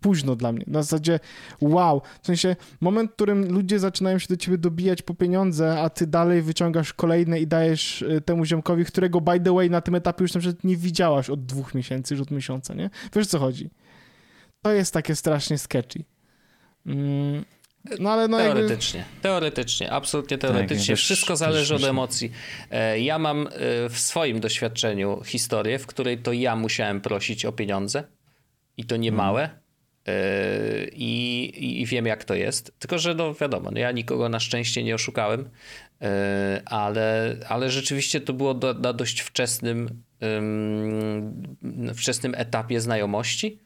S2: późno dla mnie. Na zasadzie wow. W sensie moment, w którym ludzie zaczynają się do ciebie dobijać po pieniądze, a ty dalej wyciągasz kolejne i dajesz y, temu ziomkowi, którego by the way na tym etapie już na przykład nie widziałaś od dwóch miesięcy, już od miesiąca, nie? Wiesz co chodzi? To jest takie strasznie sketchy. Mm, no ale no jakby...
S1: Teoretycznie, teoretycznie, absolutnie teoretycznie.
S3: też-
S1: Wszystko
S3: też
S1: zależy od
S3: myślę.
S1: emocji. E, Ja mam e, w swoim doświadczeniu historię, w której to ja musiałem prosić o pieniądze i to nie małe. I, I wiem, jak to jest. Tylko, że no wiadomo, no ja nikogo na szczęście nie oszukałem, e, ale, ale rzeczywiście to było do, na dość wczesnym, ym, wczesnym etapie znajomości.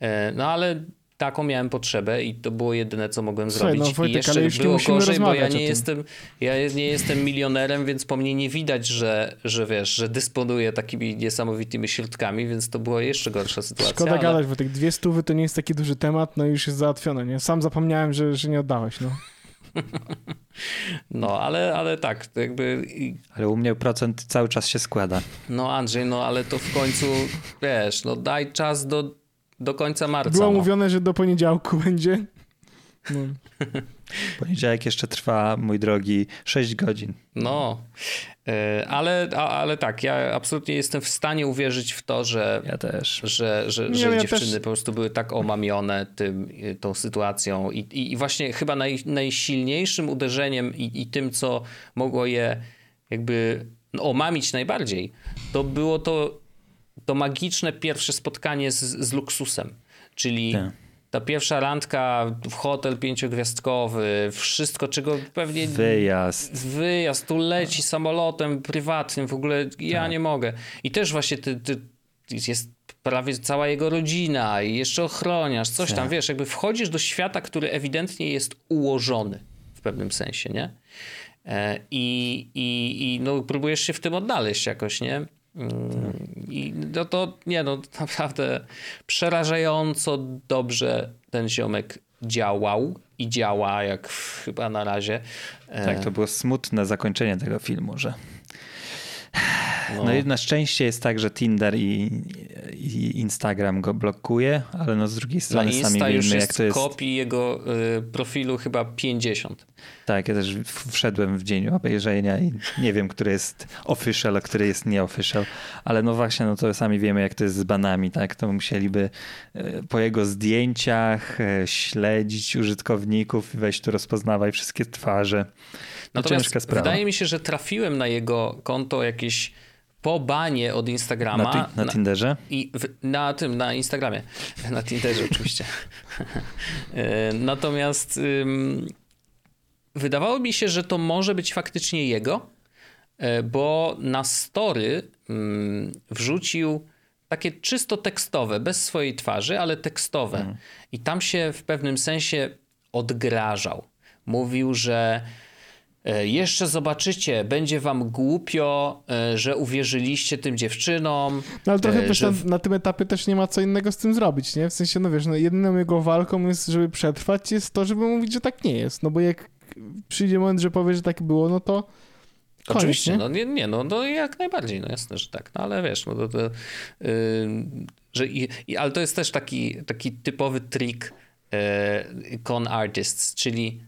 S1: E, No ale taką miałem potrzebę i to było jedyne, co mogłem
S2: Słuchaj,
S1: zrobić.
S2: no, Wojtek,
S1: I jeszcze
S2: ale już nie
S1: było
S2: musimy
S1: gorzej, bo ja nie, jestem, ja nie jestem milionerem, więc po mnie nie widać, że, że wiesz, że dysponuję takimi niesamowitymi środkami, więc to była jeszcze gorsza sytuacja.
S2: Szkoda
S1: ale-
S2: gadać, bo tych dwie stówy to nie jest taki duży temat, no i już jest załatwione, nie? Sam zapomniałem, że, że nie oddałeś, no.
S1: No, ale, ale tak, to jakby...
S3: Ale u mnie procent cały czas się składa.
S1: No Andrzej, no ale to w końcu, wiesz, no daj czas do, do końca marca.
S2: Było
S1: no.
S2: mówione, że do poniedziałku będzie. No.
S3: Poniedziałek jeszcze trwa, mój drogi, 6 godzin.
S1: No, E, ale, ale tak, ja absolutnie jestem w stanie uwierzyć w to, że
S3: Ja też.
S1: że, że,
S2: Nie,
S1: że
S2: ja
S1: dziewczyny
S2: też-
S1: po prostu były tak omamione tym, y, tą sytuacją i, i, i właśnie chyba naj, najsilniejszym uderzeniem i, i tym, co mogło je jakby omamić najbardziej, to było to, to magiczne pierwsze spotkanie z, z luksusem, czyli
S3: Tak.
S1: ta pierwsza randka w hotel pięciogwiazdkowy, wszystko, czego pewnie
S3: Wyjazd.
S1: wyjazd, tu leci samolotem prywatnym, w ogóle ja
S3: Tak.
S1: nie mogę. I też właśnie ty, ty, jest prawie cała jego rodzina i jeszcze ochroniarz, coś tam,
S3: Tak.
S1: wiesz, jakby wchodzisz do świata, który ewidentnie jest ułożony w pewnym sensie, nie? E, I, i, i no, próbujesz się w tym odnaleźć jakoś, nie? Mm, I no to, nie no, naprawdę przerażająco dobrze ten ziomek działał i działa, jak chyba na razie.
S3: Tak, to było smutne zakończenie tego filmu, że
S1: no.
S3: No i na szczęście jest tak, że Tinder i, i Instagram go blokuje, ale no z drugiej strony sami
S1: Insta już
S3: wiemy,
S1: jest
S3: jak to jest.
S1: kopii jego y, profilu chyba 50.
S3: Tak, ja też wszedłem w dzień obejrzenia i nie wiem, który jest official, a który jest nieofficial, ale no właśnie, no to sami wiemy, jak to jest z banami, tak? To musieliby e, po jego zdjęciach e, śledzić użytkowników i wejść tu rozpoznawaj wszystkie twarze. No
S1: Natomiast
S3: ciężka sprawa.
S1: wydaje mi się, że trafiłem na jego konto jakieś po banie od Instagrama.
S3: Na, ti- na Tinderze?
S1: I w, na tym, na Instagramie. Na Tinderze oczywiście. E, Natomiast ym, wydawało mi się, że to może być faktycznie jego, e, bo na story ym, wrzucił takie czysto tekstowe, bez swojej twarzy, ale tekstowe. I tam się w pewnym sensie odgrażał. Mówił, że e, jeszcze zobaczycie, będzie wam głupio, e, że uwierzyliście tym dziewczynom.
S2: No ale trochę też
S1: że
S2: na, na tym etapie też nie ma co innego z tym zrobić, nie? W sensie, no wiesz, no jedyną jego walką jest, żeby przetrwać, jest to, żeby mówić, że tak nie jest. No bo jak przyjdzie moment, że powie, że tak było, no to koniec,
S1: Oczywiście,
S2: nie?
S1: no nie, nie, no, no jak najbardziej, no jasne, że tak, no ale wiesz, no to, to yy, że i, i, ale to jest też taki, taki typowy trik yy, con artists, czyli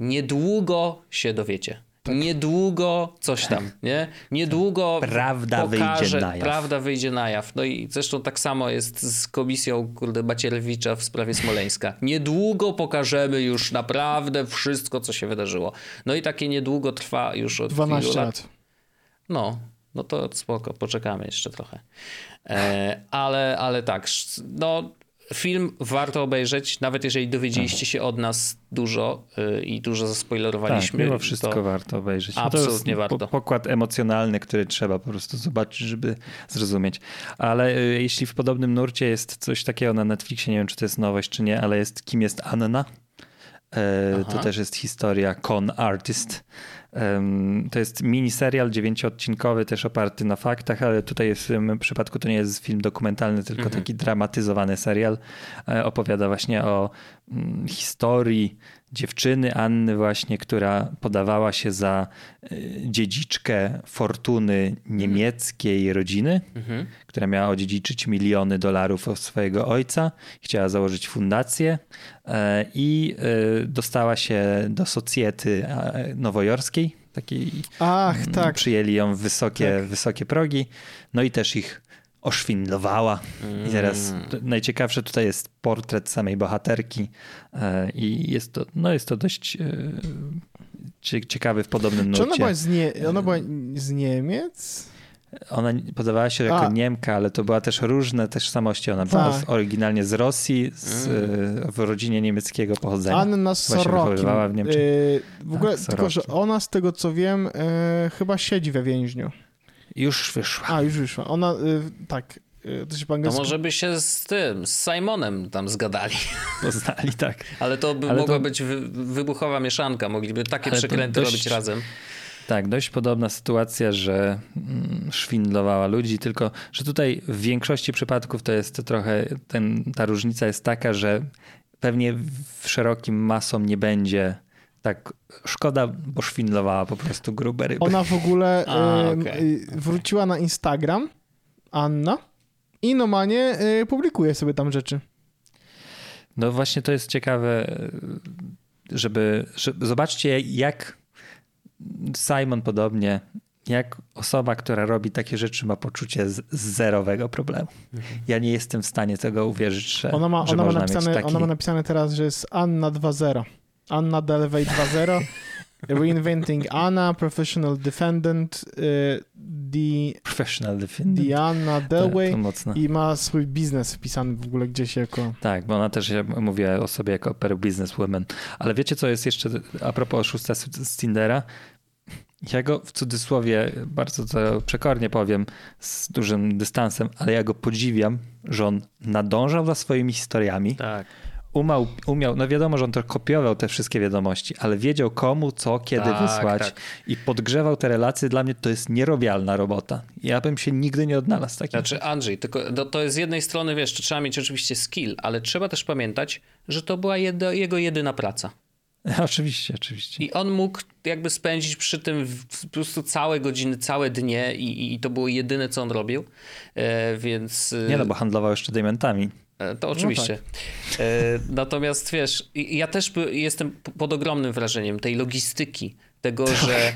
S1: niedługo się dowiecie. Niedługo coś tam, nie? Niedługo
S3: Prawda
S1: pokaże,
S3: wyjdzie na jaw.
S1: Prawda wyjdzie na jaw. No i zresztą tak samo jest z komisją kurde Macierewicza w sprawie Smoleńska. Niedługo pokażemy już naprawdę wszystko, co się wydarzyło. No i takie niedługo trwa już od
S2: 12
S1: wielu
S2: lat.
S1: No, no to spoko, poczekamy jeszcze trochę. E, ale, ale tak, no film warto obejrzeć, nawet jeżeli dowiedzieliście się od nas dużo y, i dużo
S3: Tak,
S1: zaspoilerowaliśmy.
S3: mimo wszystko
S1: to...
S3: warto obejrzeć. No
S1: Absolutnie warto.
S3: Po, pokład emocjonalny, który trzeba po prostu zobaczyć, żeby zrozumieć. Ale y, jeśli w podobnym nurcie jest coś takiego na Netflixie, nie wiem czy to jest nowość czy nie, ale jest Kim jest Anna? E, to też jest historia Con Artist. To jest miniserial dziewięcioodcinkowy, też oparty na faktach, ale tutaj w tym przypadku to nie jest film dokumentalny, tylko
S1: Mhm.
S3: taki dramatyzowany serial. E, Opowiada właśnie o mm, historii dziewczyny Anny właśnie, która podawała się za e, dziedziczkę fortuny niemieckiej rodziny,
S1: Mhm.
S3: która miała odziedziczyć miliony dolarów od swojego ojca. Chciała założyć fundację e, i e, dostała się do socjety nowojorskiej, takiej
S2: Ach,
S3: Mm,
S2: tak.
S3: Przyjęli ją w wysokie,
S2: Tak.
S3: wysokie progi, no i też ich oszwindlowała. I teraz
S1: Mm.
S3: najciekawsze tutaj jest portret samej bohaterki e, i jest to, no jest to dość e, cie- ciekawy w podobnym
S2: Czy ona
S3: nurcie.
S2: była z, nie, ona była z Niemiec?
S3: Ona podawała się jako
S2: A.
S3: Niemka, ale to była też różne tożsamości. Ona była
S2: Tak.
S3: oryginalnie z Rosji, z,
S1: Mm.
S3: w rodzinie niemieckiego pochodzenia.
S2: Anna Sorokin.
S3: w Niemczech.
S2: Yy, w ogóle,
S3: Tak,
S2: tylko że ona z tego co wiem, yy, chyba siedzi we więźniu.
S3: Już wyszła.
S2: A, już wyszła. Ona, yy, tak, yy, to się po
S1: To
S2: angielsku...
S1: może by się z tym, z Simonem tam zgadali.
S3: Poznali, tak.
S1: Ale to by
S3: Ale
S1: mogła
S3: to-
S1: być wy, wybuchowa mieszanka. Mogliby takie
S3: Ale to
S1: przekręty
S3: dość-
S1: robić razem.
S3: Tak, dość podobna sytuacja, że mm, szwindlowała ludzi, tylko że tutaj w większości przypadków to jest trochę, ten, ta różnica jest taka, że pewnie w szerokim masom nie będzie tak szkoda, bo szwindlowała po prostu grube ryby.
S2: Ona w ogóle
S1: A,
S2: yy, wróciła na Instagram, Anna, i normalnie yy, publikuje sobie tam rzeczy.
S3: No właśnie to jest ciekawe, żeby, żeby zobaczcie jak Simon podobnie, jak osoba, która robi takie rzeczy ma poczucie z, zerowego problemu. Ja nie jestem w stanie tego uwierzyć, że,
S2: Ona ma,
S3: że
S2: ona ma, napisane,
S3: taki...
S2: ona ma napisane teraz, że jest Anna 2.0. Anna Delevey 2.0. Reinventing Anna, Professional Defendant, the,
S3: Professional defendant.
S2: Diana
S3: To,
S2: Delway i ma swój biznes wpisany w ogóle gdzieś jako...
S3: Tak, bo ona też ja mówię o sobie jako per businesswoman. Ale wiecie, co jest jeszcze a propos oszusta z, z Tindera? Ja go w cudzysłowie bardzo to przekornie powiem z dużym dystansem, ale ja go podziwiam, że on nadążał za swoimi historiami,
S1: Tak.
S3: Umał, umiał, no wiadomo, że on to kopiował te wszystkie wiadomości, ale wiedział komu, co, kiedy
S1: Tak,
S3: wysłać
S1: tak.
S3: i podgrzewał te relacje. Dla mnie to jest nierobialna robota. Ja bym się nigdy nie odnalazł takim.
S1: Znaczy Andrzej, tylko no, to jest z jednej strony, wiesz, to trzeba mieć oczywiście skill, ale trzeba też pamiętać, że to była jedo, jego jedyna praca.
S3: Oczywiście, oczywiście.
S1: I on mógł jakby spędzić przy tym po prostu całe godziny, całe dnie i, i to było jedyne, co on robił, e, więc...
S3: Nie no, bo handlował jeszcze diamentami.
S1: E, To oczywiście. E, Natomiast wiesz, ja też jestem pod ogromnym wrażeniem tej logistyki, tego, że,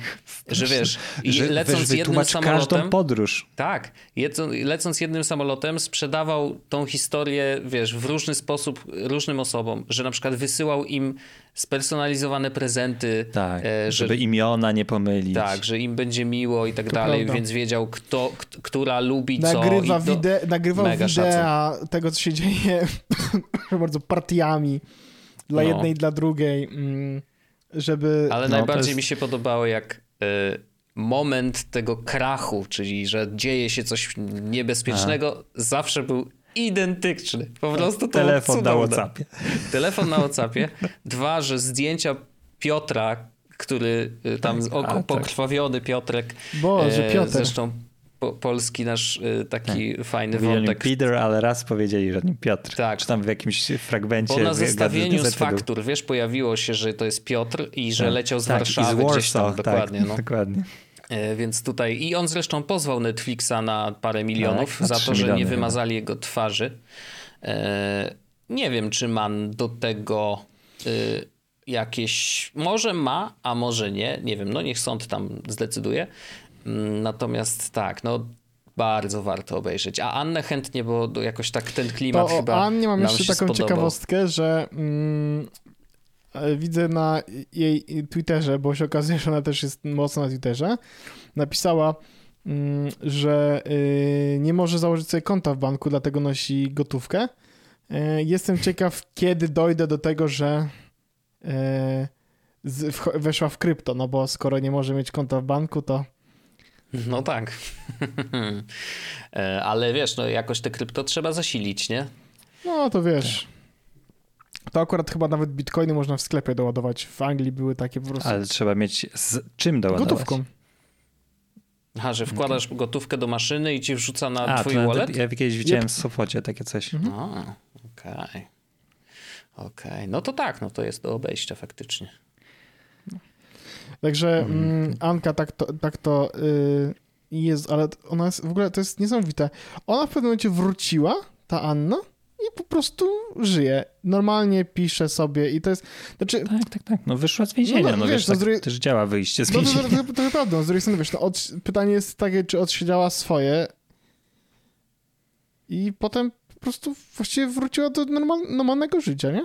S1: że wiesz, i
S3: Że
S1: lecąc
S3: weź
S1: jednym samolotem...
S3: każdą podróż.
S1: Tak, jedzą, lecąc jednym samolotem sprzedawał tą historię, wiesz, w różny sposób różnym osobom, że na przykład wysyłał im spersonalizowane prezenty,
S3: Tak,
S1: e, że,
S3: żeby imiona nie pomylić.
S1: tak, że im będzie miło i tak
S2: To
S1: dalej,
S2: prawda.
S1: więc wiedział kto, k- która lubi co.
S2: Nagrywa,
S1: i to,
S2: wide, nagrywał
S1: mega
S2: wideo tego, co się dzieje proszę bardzo partiami dla
S1: No.
S2: jednej i dla drugiej, mm, żeby...
S1: Ale
S3: No,
S1: najbardziej
S3: jest-
S1: mi się podobało, jak y, moment tego krachu, czyli że dzieje się coś niebezpiecznego, zawsze był identyczny. Po prostu to było
S3: Telefon na. Whatsappie.
S1: Telefon na Whatsappie. Dwa, że zdjęcia Piotra, który y, tam
S3: Tak,
S1: oko,
S3: a, tak.
S1: pokrwawiony Piotrek.
S2: Boże,
S1: e,
S2: Piotr.
S1: Zresztą po, polski nasz y, taki fajny
S3: Mówili
S1: wątek.
S3: Peter, ale raz powiedzieli, że nim Piotr.
S1: Tak.
S3: Czy tam w jakimś fragmencie.
S1: Bo na zestawieniu z faktur, wiesz, pojawiło się, że to jest Piotr i że
S3: Tak.
S1: leciał z
S3: Tak,
S1: Warszawy gdzieś tam,
S3: Warsaw,
S1: dokładnie.
S3: Tak,
S1: no.
S3: dokładnie.
S1: E, Więc tutaj i on zresztą pozwał Netflixa na parę milionów
S3: Tak, na
S1: za to, że nie
S3: chyba.
S1: wymazali jego twarzy. E, Nie wiem, czy man do tego e, jakieś, może ma, a może nie, nie wiem, no niech sąd tam zdecyduje. Natomiast tak, no bardzo warto obejrzeć. A Annę chętnie, bo jakoś tak ten klimat
S2: to
S1: chyba
S2: o Annie mam jeszcze taką
S1: spodobał.
S2: ciekawostkę, że mm, widzę na jej Twitterze, bo się okazuje, że ona też jest mocno na Twitterze, napisała, mm, że y, nie może założyć sobie konta w banku, dlatego nosi gotówkę. E, Jestem ciekaw, kiedy dojdę do tego, że e, z, wcho- weszła w krypto, no bo skoro nie może mieć konta w banku, to
S1: No tak. E, Ale wiesz, no jakoś te krypto trzeba zasilić, nie?
S2: no to wiesz. To akurat chyba nawet bitcoiny można w sklepie doładować. W Anglii były takie po prostu
S3: Ale trzeba mieć z czym doładować.
S2: gotówką.
S1: Aha, że wkładasz gotówkę do maszyny i ci wrzuca na
S3: A,
S1: twój wallet?
S3: ja kiedyś widziałem w Sopocie takie coś.
S2: Mhm.
S1: Okej. Okej, no to tak, no to jest do obejścia faktycznie.
S2: Także mm, Anka tak to, tak to y, jest, ale ona jest, w ogóle to jest niesamowite. Ona w pewnym momencie wróciła, ta Anna, i po prostu żyje. Normalnie pisze sobie i to jest, znaczy,
S3: Tak, tak, tak. No wyszła z więzienia.
S2: No,
S3: No,
S2: no,
S3: wiesz,
S2: wiesz, no
S3: tak
S2: z drugiej-
S3: też działa wyjście z
S2: no to,
S3: więzienia.
S2: to, to, to prawda, no, z drugiej strony wiesz, no, od, pytanie jest takie, czy odsiedziała swoje i potem po prostu właściwie wróciła do normal, normalnego życia, nie?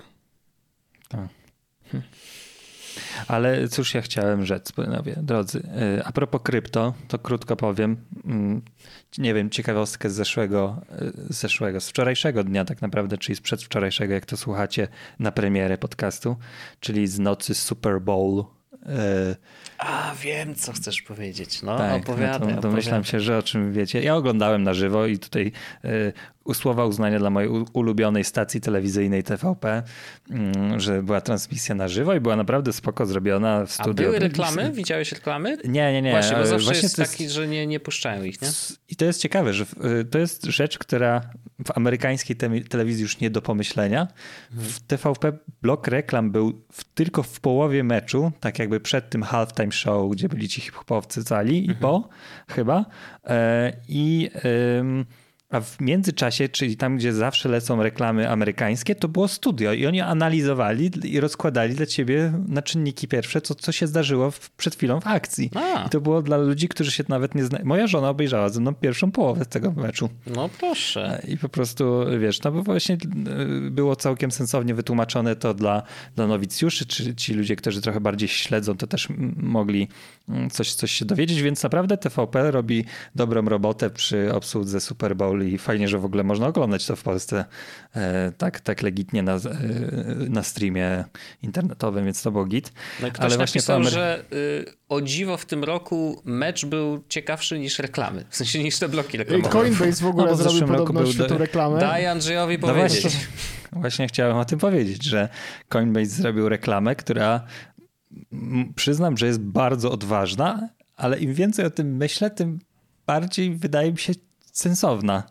S3: Ale cóż ja chciałem rzec, panowie, drodzy. Yy, A propos krypto, to krótko powiem. Mm, Nie wiem, ciekawostkę z zeszłego, yy, z zeszłego, z wczorajszego dnia tak naprawdę, czyli z przedwczorajszego, jak to słuchacie na premierę podcastu, czyli z nocy Super Bowl. Yy,
S1: A, wiem, co chcesz powiedzieć. No,
S3: Tak,
S1: opowiadaj,
S3: no domyślam się, że o czym wiecie. Ja oglądałem na żywo i tutaj y, słowa uznania dla mojej ulubionej stacji telewizyjnej TVP, mm, że była transmisja na żywo i była naprawdę spoko zrobiona w
S1: A
S3: studio.
S1: były reklamy? Widziałeś reklamy?
S3: Nie, nie, nie.
S1: Właśnie, bo
S3: e,
S1: zawsze
S3: właśnie
S1: jest
S3: to
S1: taki, że nie, nie puszczają ich, nie?
S3: I to jest ciekawe, że y, to jest rzecz, która w amerykańskiej telewizji już nie do pomyślenia. W TVP blok reklam był w, tylko w połowie meczu, tak jakby przed tym halftime show, gdzie byli ci hip-hopowcy cali i po chyba. E, I ym, a w międzyczasie, czyli tam, gdzie zawsze lecą reklamy amerykańskie, to było studio i oni analizowali i rozkładali dla ciebie na czynniki pierwsze, co, co się zdarzyło w, przed chwilą w akcji.
S1: A.
S3: I to było dla ludzi, którzy się nawet nie znają. Moja żona obejrzała ze mną pierwszą połowę tego meczu.
S1: No proszę.
S3: I po prostu, wiesz, no bo właśnie y, było całkiem sensownie wytłumaczone to dla, dla nowicjuszy, czy ci ludzie, którzy trochę bardziej śledzą, to też mogli mm, coś, coś się dowiedzieć, więc naprawdę TVP robi dobrą robotę przy obsłudze Super Bowl i fajnie, że w ogóle można oglądać to w Polsce e, tak, tak legitnie na, e, na streamie internetowym, więc to było git.
S1: No i ktoś
S3: Ale właśnie
S1: napisał,
S3: Amery-
S1: że y, o dziwo w tym roku mecz był ciekawszy niż reklamy. W sensie niż te bloki
S2: I
S1: reklamowe.
S2: Coinbase w ogóle
S3: No
S2: zrobił
S3: był
S2: świetną reklamę.
S1: Daj Andrzejowi
S3: No
S1: powiedzieć.
S3: właśnie, właśnie chciałem o tym powiedzieć, że Coinbase zrobił reklamę, która przyznam, że jest bardzo odważna, ale im więcej o tym myślę, tym bardziej wydaje mi się sensowna.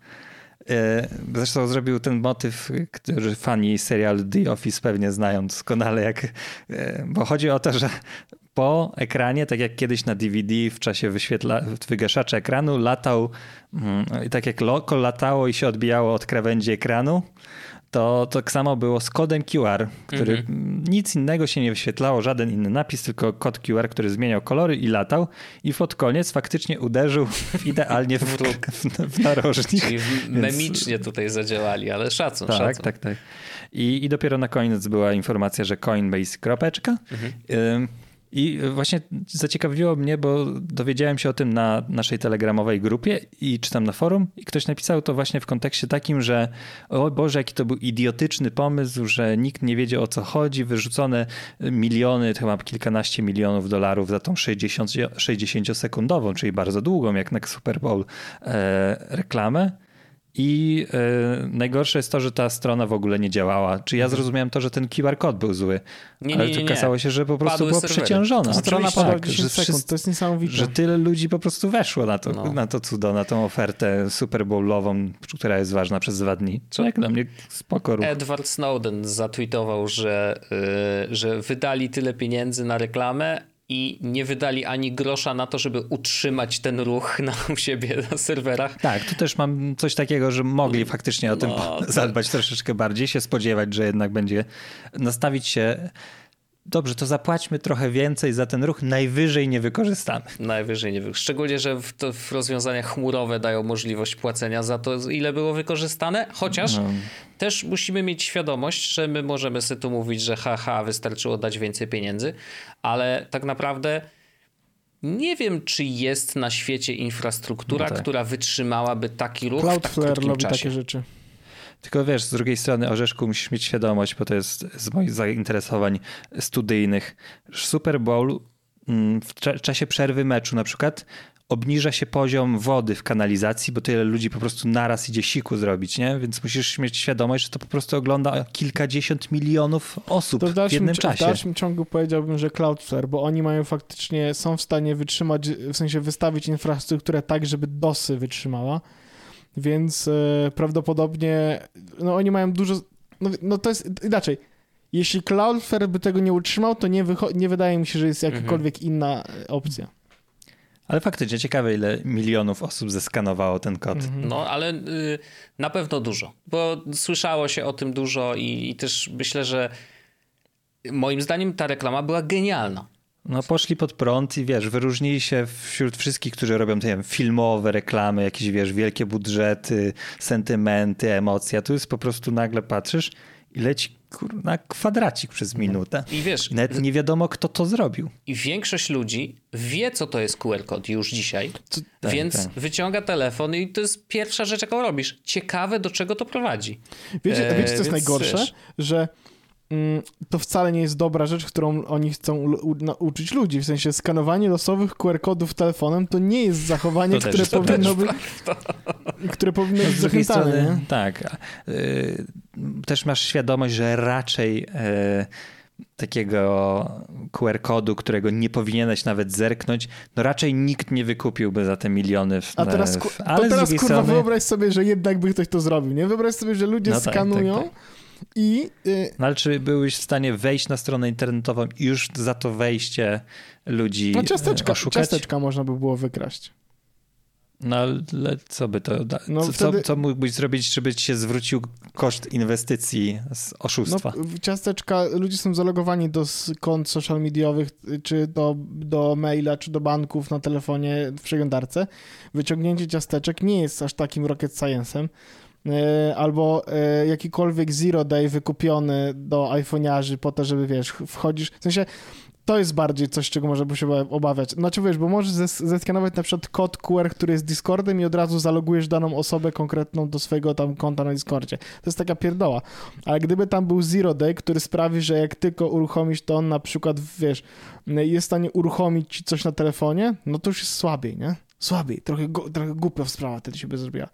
S3: E, Zresztą zrobił ten motyw, który fani serialu The Office pewnie znają doskonale, jak, e, bo chodzi o to, że po ekranie, tak jak kiedyś na DVD w czasie wyświetla, wygaszacza ekranu, latał mm, tak jak loko latało i się odbijało od krawędzi ekranu, to tak samo było z kodem QR, który
S1: Mhm.
S3: nic innego się nie wyświetlało, żaden inny napis, tylko kod QR, który zmieniał kolory i latał i pod koniec faktycznie uderzył w idealnie w, w, w narożnik.
S1: Czyli w-
S3: Więc-
S1: memicznie tutaj zadziałali, ale szacun,
S3: tak,
S1: szacun.
S3: tak, tak. I, I dopiero na koniec była informacja, że Coinbase kropeczka.
S1: Mhm.
S3: Ym, I właśnie zaciekawiło mnie, bo dowiedziałem się o tym na naszej telegramowej grupie i czytam na forum i ktoś napisał to właśnie w kontekście takim, że o Boże, jaki to był idiotyczny pomysł, że nikt nie wiedział o co chodzi, wyrzucone miliony, chyba kilkanaście milionów dolarów za tą 60, 60-sekundową, czyli bardzo długą, jak na Super Bowl, e, reklamę. I e, najgorsze jest to, że ta strona w ogóle nie działała. Czy ja zrozumiałem to, że ten QR kod był zły?
S1: Mhm. Nie,
S3: ale
S1: nie, nie,
S3: okazało się, że po prostu
S1: Padły
S3: była
S1: serwery.
S3: przeciążona.
S2: Strona padła
S3: Tak,
S2: 10
S3: że
S2: sekund, to jest niesamowite.
S3: Że tyle ludzi po prostu weszło na to,
S1: No.
S3: na to cudo, na tą ofertę Super Bowlową, która jest ważna przez dwa dni.
S1: Co?
S3: Tak, dla mnie spoko ruch.
S1: Edward Snowden zatweetował, że, y, że wydali tyle pieniędzy na reklamę i nie wydali ani grosza na to, żeby utrzymać ten ruch na, u siebie na serwerach.
S3: Tak, tu też mam coś takiego, że mogli faktycznie o tym
S1: No, to-
S3: zadbać troszeczkę bardziej, się spodziewać, że jednak będzie nastawić się dobrze, to zapłaćmy trochę więcej za ten ruch, najwyżej nie wykorzystamy.
S1: Najwyżej nie wykorzystamy. Szczególnie, że w, to, w rozwiązaniach chmurowe dają możliwość płacenia za to, ile było wykorzystane, chociaż no. też musimy mieć świadomość, że my możemy sobie tu mówić, że haha, wystarczyło dać więcej pieniędzy, ale tak naprawdę nie wiem, czy jest na świecie infrastruktura, no tak. która wytrzymałaby taki ruch Cloudflare w tak robi czasie.
S2: takie rzeczy.
S3: Tylko wiesz, z drugiej strony Orzeszku musisz mieć świadomość, bo to jest z moich zainteresowań studyjnych. Super Bowl mm, w czasie przerwy meczu na przykład obniża się poziom wody w kanalizacji, bo tyle ludzi po prostu naraz idzie siku zrobić, nie? Więc musisz mieć świadomość, że to po prostu ogląda kilkadziesiąt milionów osób w, dalszym, w jednym czasie.
S2: W dalszym ciągu powiedziałbym, że Cloudflare, bo oni mają faktycznie, są w stanie wytrzymać, w sensie wystawić infrastrukturę tak, żeby DOSy wytrzymała więc e, prawdopodobnie no oni mają dużo, no, no, to jest inaczej. Jeśli Cloudflare by tego nie utrzymał, to nie, nie wydaje mi się, że jest jakakolwiek mhm. inna e, opcja.
S3: Ale faktycznie ciekawe, ile milionów osób zeskanowało ten kod. Mhm.
S1: No, ale y, na pewno dużo, bo słyszało się o tym dużo i, i też myślę, że moim zdaniem ta reklama była genialna.
S3: No poszli pod prąd i wiesz, wyróżnili się wśród wszystkich, którzy robią wiem, filmowe reklamy, jakieś wiesz, wielkie budżety, sentymenty, emocje. A tu jest po prostu nagle patrzysz i leci na kwadracik przez minutę. I wiesz, nawet nie wiadomo, kto to zrobił.
S1: I większość ludzi wie, co to jest QR kod już dzisiaj, tak, więc tak. wyciąga telefon i to jest pierwsza rzecz, jaką robisz. Ciekawe, do czego to prowadzi.
S2: Wiecie, wiecie co jest najgorsze? Wiesz, że to wcale nie jest dobra rzecz, którą oni chcą nauczyć ludzi. W sensie skanowanie losowych QR-kodów telefonem to nie jest zachowanie, to które, też, powinno być, które powinno być zachęcane.
S3: tak. Y, też masz świadomość, że raczej y, takiego QR-kodu, którego nie powinieneś nawet zerknąć, no raczej nikt nie wykupiłby za te miliony. W,
S2: A teraz, w, ale teraz kurwa strony... wyobraź sobie, że jednak by ktoś to zrobił, nie? Wyobraź sobie, że ludzie no tak, skanują tak, tak, i,
S3: y... No ale czy byłeś w stanie wejść na stronę internetową i już za to wejście ludzi no, ciasteczka, oszukać?
S2: ciasteczka można by było wykraść.
S3: No ale co by to da? No, co, wtedy... co mógłbyś zrobić, żeby ci się zwrócił koszt inwestycji z oszustwa?
S2: No, ciasteczka, ludzie są zalogowani do kont social mediowych, czy do, do maila, czy do banków na telefonie w przeglądarce. Wyciągnięcie ciasteczek nie jest aż takim rocket science'em. E, albo e, jakikolwiek zero day wykupiony do iPhone'arzy po to, żeby wiesz, wchodzisz, w sensie to jest bardziej coś, czego może by się obawiać. Znaczy wiesz, bo możesz zeskanować na przykład kod QR, który jest Discordem i od razu zalogujesz daną osobę konkretną do swojego tam konta na Discordzie. To jest taka pierdoła. Ale gdyby tam był Zero Day, który sprawi, że jak tylko uruchomisz, to on na przykład, wiesz, jest w stanie uruchomić coś na telefonie, no to już jest słabiej, nie? Słabiej. Trochę, trochę głupia sprawa wtedy się by zrobiła.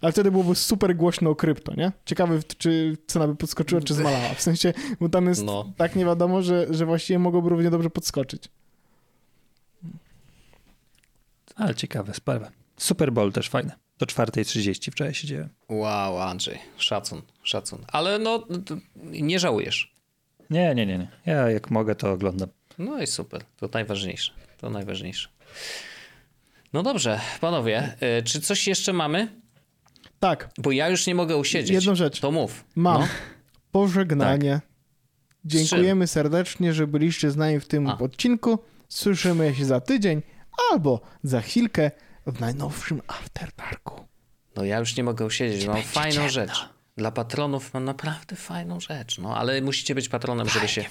S2: Ale wtedy byłoby super głośno o krypto, nie? Ciekawe, czy cena by podskoczyła, czy zmalała. W sensie, bo tam jest no. tak nie wiadomo, że, że właściwie mogłoby równie dobrze podskoczyć.
S3: Ale ciekawe sprawa. Super Bowl też fajne. Do 4.30 wczoraj siedziałem.
S1: Wow, Andrzej, szacun, szacun. Ale no, nie żałujesz.
S3: Nie, nie, nie, nie. Ja jak mogę, to oglądam.
S1: No i super, to najważniejsze. To najważniejsze. No dobrze, panowie, y, czy coś jeszcze mamy?
S2: Tak.
S1: Bo ja już nie mogę usiedzieć.
S2: Jedną rzecz.
S1: To mów.
S2: Mam. No. Pożegnanie. Tak. Dziękujemy serdecznie, że byliście z nami w tym A. odcinku. Słyszymy się za tydzień albo za chwilkę w najnowszym After Darku.
S1: No ja już nie mogę usiedzieć. Mam fajną ciemno. rzecz. Dla patronów mam naprawdę fajną rzecz. No ale musicie być patronem, żeby się,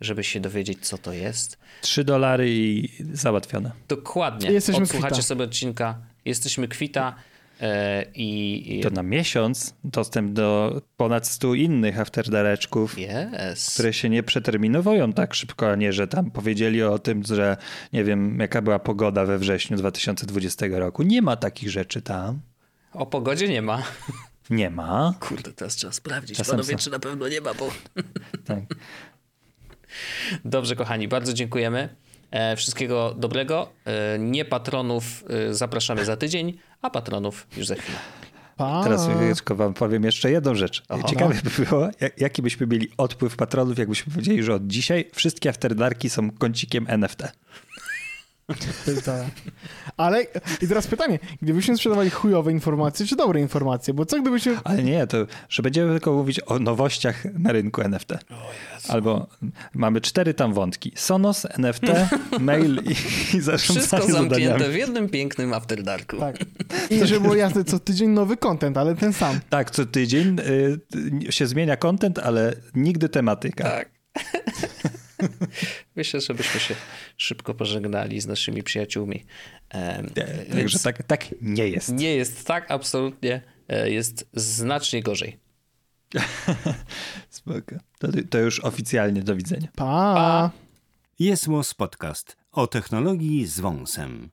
S1: żeby się dowiedzieć, co to jest.
S3: Trzy dolary i załatwione.
S1: Dokładnie. Jesteśmy Odsłuchacie kwita. sobie odcinka. Jesteśmy kwita. E, I,
S3: to na miesiąc dostęp do ponad 100 innych afterdareczków,
S1: yes.
S3: które się nie przeterminowują tak szybko, a nie, że tam powiedzieli o tym, że nie wiem, jaka była pogoda we wrześniu 2020 roku. Nie ma takich rzeczy tam.
S1: O pogodzie nie ma.
S3: Nie ma.
S1: Kurde, teraz trzeba sprawdzić. Czasem Panowie, czy na pewno nie ma, bo... Tak. Dobrze, kochani, bardzo dziękujemy. E, wszystkiego dobrego. E, nie patronów e, zapraszamy za tydzień, a patronów już za chwilę.
S3: Pa. Teraz wam powiem jeszcze jedną rzecz. Aha. Ciekawe by było, jaki byśmy mieli odpływ patronów, jakbyśmy powiedzieli, że od dzisiaj wszystkie afterdarki są kącikiem NFT.
S2: Ale i teraz pytanie, gdybyśmy sprzedawali chujowe informacje, czy dobre informacje? Bo co gdybyśmy...
S3: Ale nie, to że będziemy tylko mówić o nowościach na rynku NFT. Albo mamy cztery tam wątki. Sonos, NFT, mail i, i zarządzanie
S1: Wszystko zamknięte
S3: zadaniami.
S1: w jednym pięknym After Darku.
S2: Tak. I żeby było jasne, co tydzień nowy content, ale ten sam.
S3: Tak, co tydzień y, się zmienia content, ale nigdy tematyka.
S1: Tak. Myślę, żebyśmy się szybko pożegnali z naszymi przyjaciółmi.
S3: Także
S1: więc
S3: tak, tak nie jest.
S1: nie jest tak, absolutnie e, jest znacznie gorzej.
S3: Spoko. To, to już oficjalnie do widzenia.
S2: Pa!
S1: Pa.
S4: Jest Podcast o technologii z wąsem.